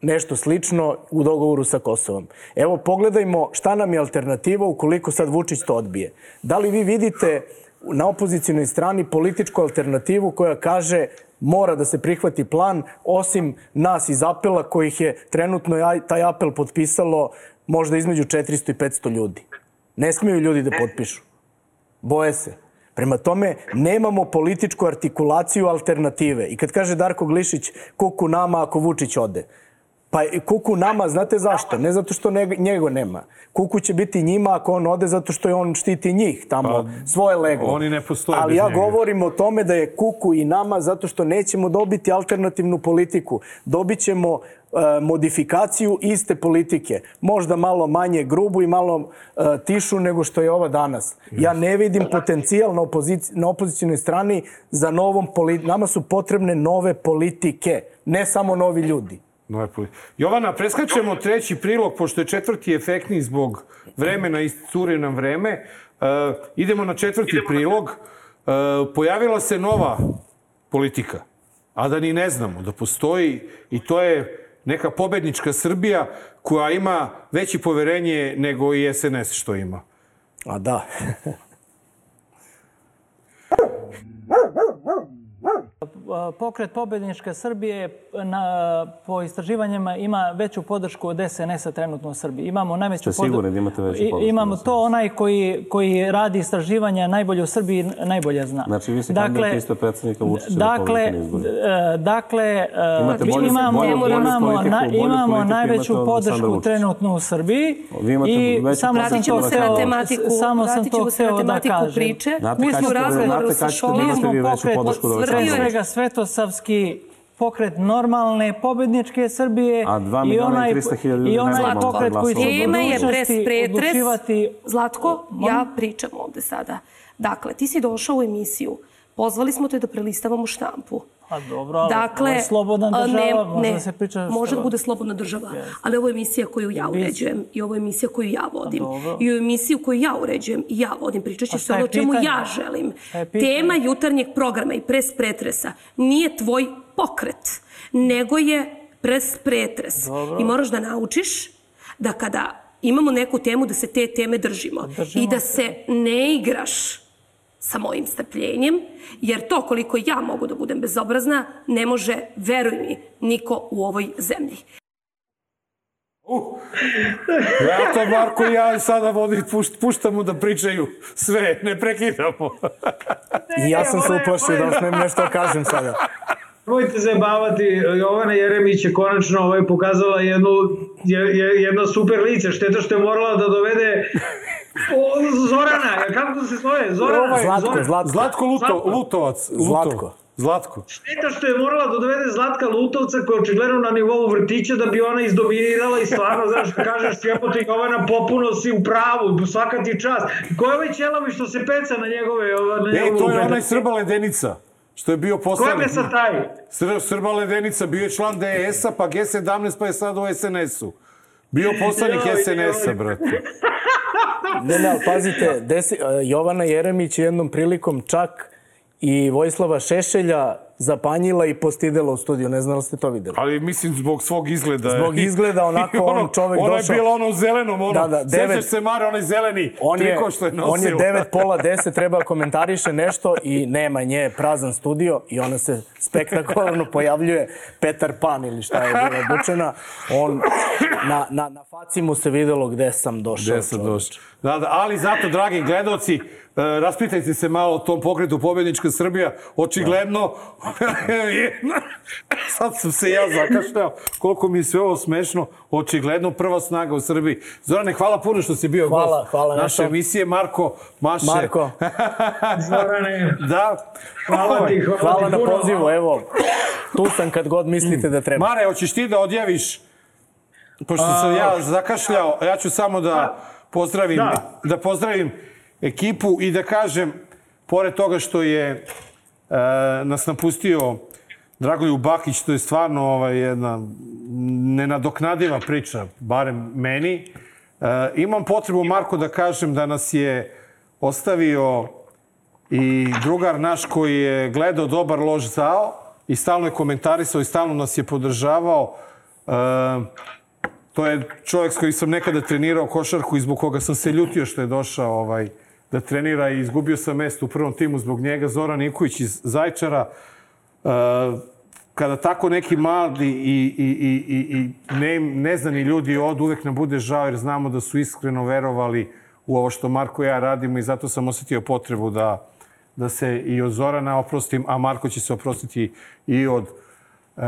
nešto slično u dogovoru sa Kosovom. Evo, pogledajmo šta nam je alternativa ukoliko sad Vučić to odbije. Da li vi vidite na opozicijnoj strani političku alternativu koja kaže mora da se prihvati plan, osim nas iz apela kojih je trenutno taj apel potpisalo možda između 400 i 500 ljudi. Ne smiju ljudi da potpišu. Boje se. Prema tome, nemamo političku artikulaciju alternative. I kad kaže Darko Glišić, kuku nama ako Vučić ode. Pa kuku nama, znate zašto? Ne zato što ne, njega nema. Kuku će biti njima ako on ode zato što je on štiti njih tamo, pa, svoje leglo. Oni ne postoje Ali bez ja njega. govorim o tome da je kuku i nama zato što nećemo dobiti alternativnu politiku. Dobit ćemo e, modifikaciju iste politike. Možda malo manje grubu i malo e, tišu nego što je ova danas. Ja ne vidim potencijal na, opozici, na opozicijnoj strani za novom politiku. Nama su potrebne nove politike, ne samo novi ljudi. Nove politike. Jovana, preskačemo treći prilog, pošto je četvrti efektni zbog vremena i cure nam vreme. Uh, idemo na četvrti prilog. Uh, pojavila se nova politika. A da ni ne znamo da postoji i to je neka pobednička Srbija koja ima veće poverenje nego i SNS što ima. A da. Pokret pobedničke Srbije na, po istraživanjima ima veću podršku od SNS-a trenutno u Srbiji. Imamo najveću Ste sigurni da imate veću podršku? Imamo to onaj koji, koji radi istraživanja najbolje u Srbiji najbolje zna. Znači vi se kandidate isto predsednika Vučića dakle, da pobedite Dakle, Imate bolju, imamo, bolju, bolju imamo, politiku, na, imamo politiku najveću imate podršku trenutno u Srbiji. Vi imate I veću samo podršku sam to hteo, samo sam vratit to ćemo se na hteo da tematiku kažem. priče. Znate Mi smo u razgovoru sa Šolom. imate pokret, podršku Vučića? svega svetosavski pokret normalne pobedničke Srbije A dva miliona i 300 hiljada ljudi i onaj pokret koji će u Tema je pres budućnosti pretres. odlučivati Zlatko, ja pričam ovde sada. Dakle, ti si došao u emisiju. Pozvali smo te da prelistavamo štampu. A dobro, ali Dakle, ovo je slobodna država, ne, može ne, da se priča šta Može da bude slobodna država, ali ovo je emisija koju ja uređujem i ovo je emisija koju ja vodim. dobro. I u emisiju koju ja uređujem i ja vodim. Pričat će se je ono čemu ja želim. Je? Tema jutarnjeg programa i pres pretresa nije tvoj pokret, nego je pres pretres. Dobro. I moraš da naučiš da kada imamo neku temu da se te teme držimo, držimo i da se ne igraš sa mojim strpljenjem, jer to koliko ja mogu da budem bezobrazna, ne može, veruj mi, niko u ovoj zemlji. Ja to Marko i ja sada vodi, pušt, puštamo da pričaju sve, ne prekidamo. I ja sam se uplašio da smijem nešto da kažem sada. Nemojte zabavati, Jovana Jeremić je konačno ovaj, pokazala jednu, je, je, jedno super lice, šteta što je morala da dovede o, Zorana, kako se zove? Zorana, Zlatko, Zoran. Zlatko. Zlatko Luto, Zlatko. Lutovac. Luto. Zlatko. Zlatko. Šteta što je morala da dovede Zlatka Lutovca koja je očigledno na nivou vrtića da bi ona izdominirala i stvarno, znaš, što kažeš, jebote Jovana, popuno si u pravu, svaka ti čast. Ko je ovaj ćelavi što se peca na njegove... Na Ej, to je onaj Srba Ledenica, što je bio Ko je poslanik. sa taj? Sr, Srba Ledenica, bio je član DS-a, pa G17, pa je sad u SNS-u. Bio poslanik SNS-a, brate. Ne, ne, ali pazite, desi, Jovana Jeremić je jednom prilikom čak i Vojislava Šešelja zapanjila i postidela u studiju. Ne znam da li ste to videli. Ali mislim zbog svog izgleda. Zbog izgleda, onako, I on čovek Ona došao- je bila ono u zelenom, ono. Da, da, devet- Sećaš se Mare, onaj zeleni On je, triko što je nosila. on je 9, pola 10, treba komentariše nešto i nema nje, prazan studio i ona se spektakularno pojavljuje Petar Pan ili šta je bila obučena. On, na, na, na faci mu se videlo gde sam došao. Gde sam došao. Da, da, ali zato, dragi gledoci, e, raspitajte se malo o tom pokretu Pobednička Srbija. Očigledno, sad sam se ja zakašljao, koliko mi je sve ovo smešno, očigledno prva snaga u Srbiji. Zorane, hvala puno što si bio Hvala, gost hvala, naše nešto. emisije. Marko, Maše. Marko. Zorane, Da. hvala ti, hvala, Hvala ti na pozivu, evo. Tu sam kad god mislite da treba. Mare, hoćeš ti da odjaviš? Pošto sam ja zakašljao, ja ću samo da pozdravim, Da. da pozdravim ekipu i da kažem, pored toga što je e, nas napustio Dragoljub Bakić, to je stvarno ovaj, jedna nenadoknadiva priča, barem meni. E, imam potrebu, Marko, da kažem da nas je ostavio i drugar naš koji je gledao dobar loš zao i stalno je komentarisao i stalno nas je podržavao. E, to je čovjek s kojim sam nekada trenirao košarku i zbog koga sam se ljutio što je došao ovaj, da trenira i izgubio sam mesto u prvom timu zbog njega. Zoran Iković iz Zajčara. E, kada tako neki mladi i, i, i, i, i ne, neznani ljudi od uvek nam bude žao jer znamo da su iskreno verovali u ovo što Marko i ja radimo i zato sam osetio potrebu da, da se i od Zorana oprostim, a Marko će se oprostiti i od e,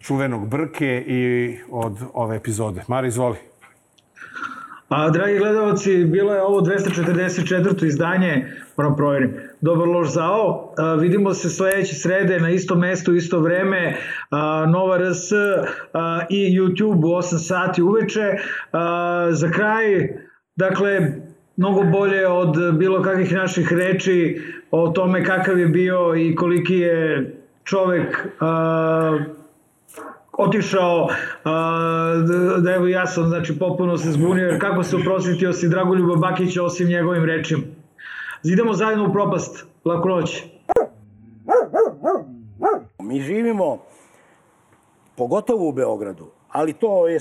čuvenog Brke i od ove epizode. Mari, izvoli. A, dragi gledalci, bilo je ovo 244. izdanje, moram provjerim, Dobar loš zao. A, vidimo se sledeće srede na isto mesto, isto vreme, a, Nova RS a, i YouTube u 8 sati uveče. A, za kraj, dakle, mnogo bolje od bilo kakvih naših reči o tome kakav je bio i koliki je čovek a, otišao, da, evo ja sam znači popuno se zbunio jer kako se oprostitio si Dragoljuba Bakića osim njegovim rečima. Idemo zajedno u propast. Laku noć. Mi živimo, pogotovo u Beogradu, ali to je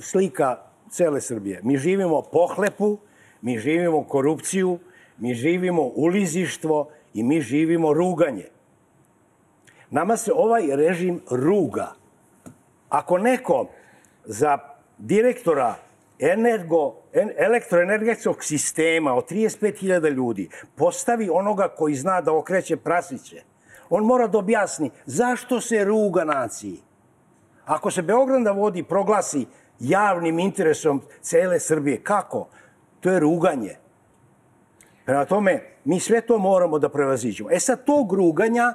slika cele Srbije. Mi živimo pohlepu, mi živimo korupciju, mi živimo ulizištvo i mi živimo ruganje. Nama se ovaj režim ruga. Ako neko za direktora energo, en, elektroenergetskog sistema od 35.000 ljudi postavi onoga koji zna da okreće prasiće, on mora da objasni zašto se ruga naciji. Ako se Beograd da vodi proglasi javnim interesom cele Srbije, kako? To je ruganje. Prema tome, mi sve to moramo da prevaziđemo. E sad, tog ruganja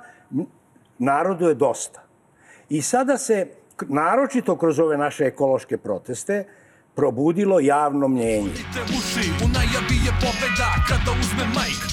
narodu je dosta. I sada se, naročito kroz ove naše ekološke proteste, probudilo javno mnjenje. te uši U najavi je pobeda kada uzme majk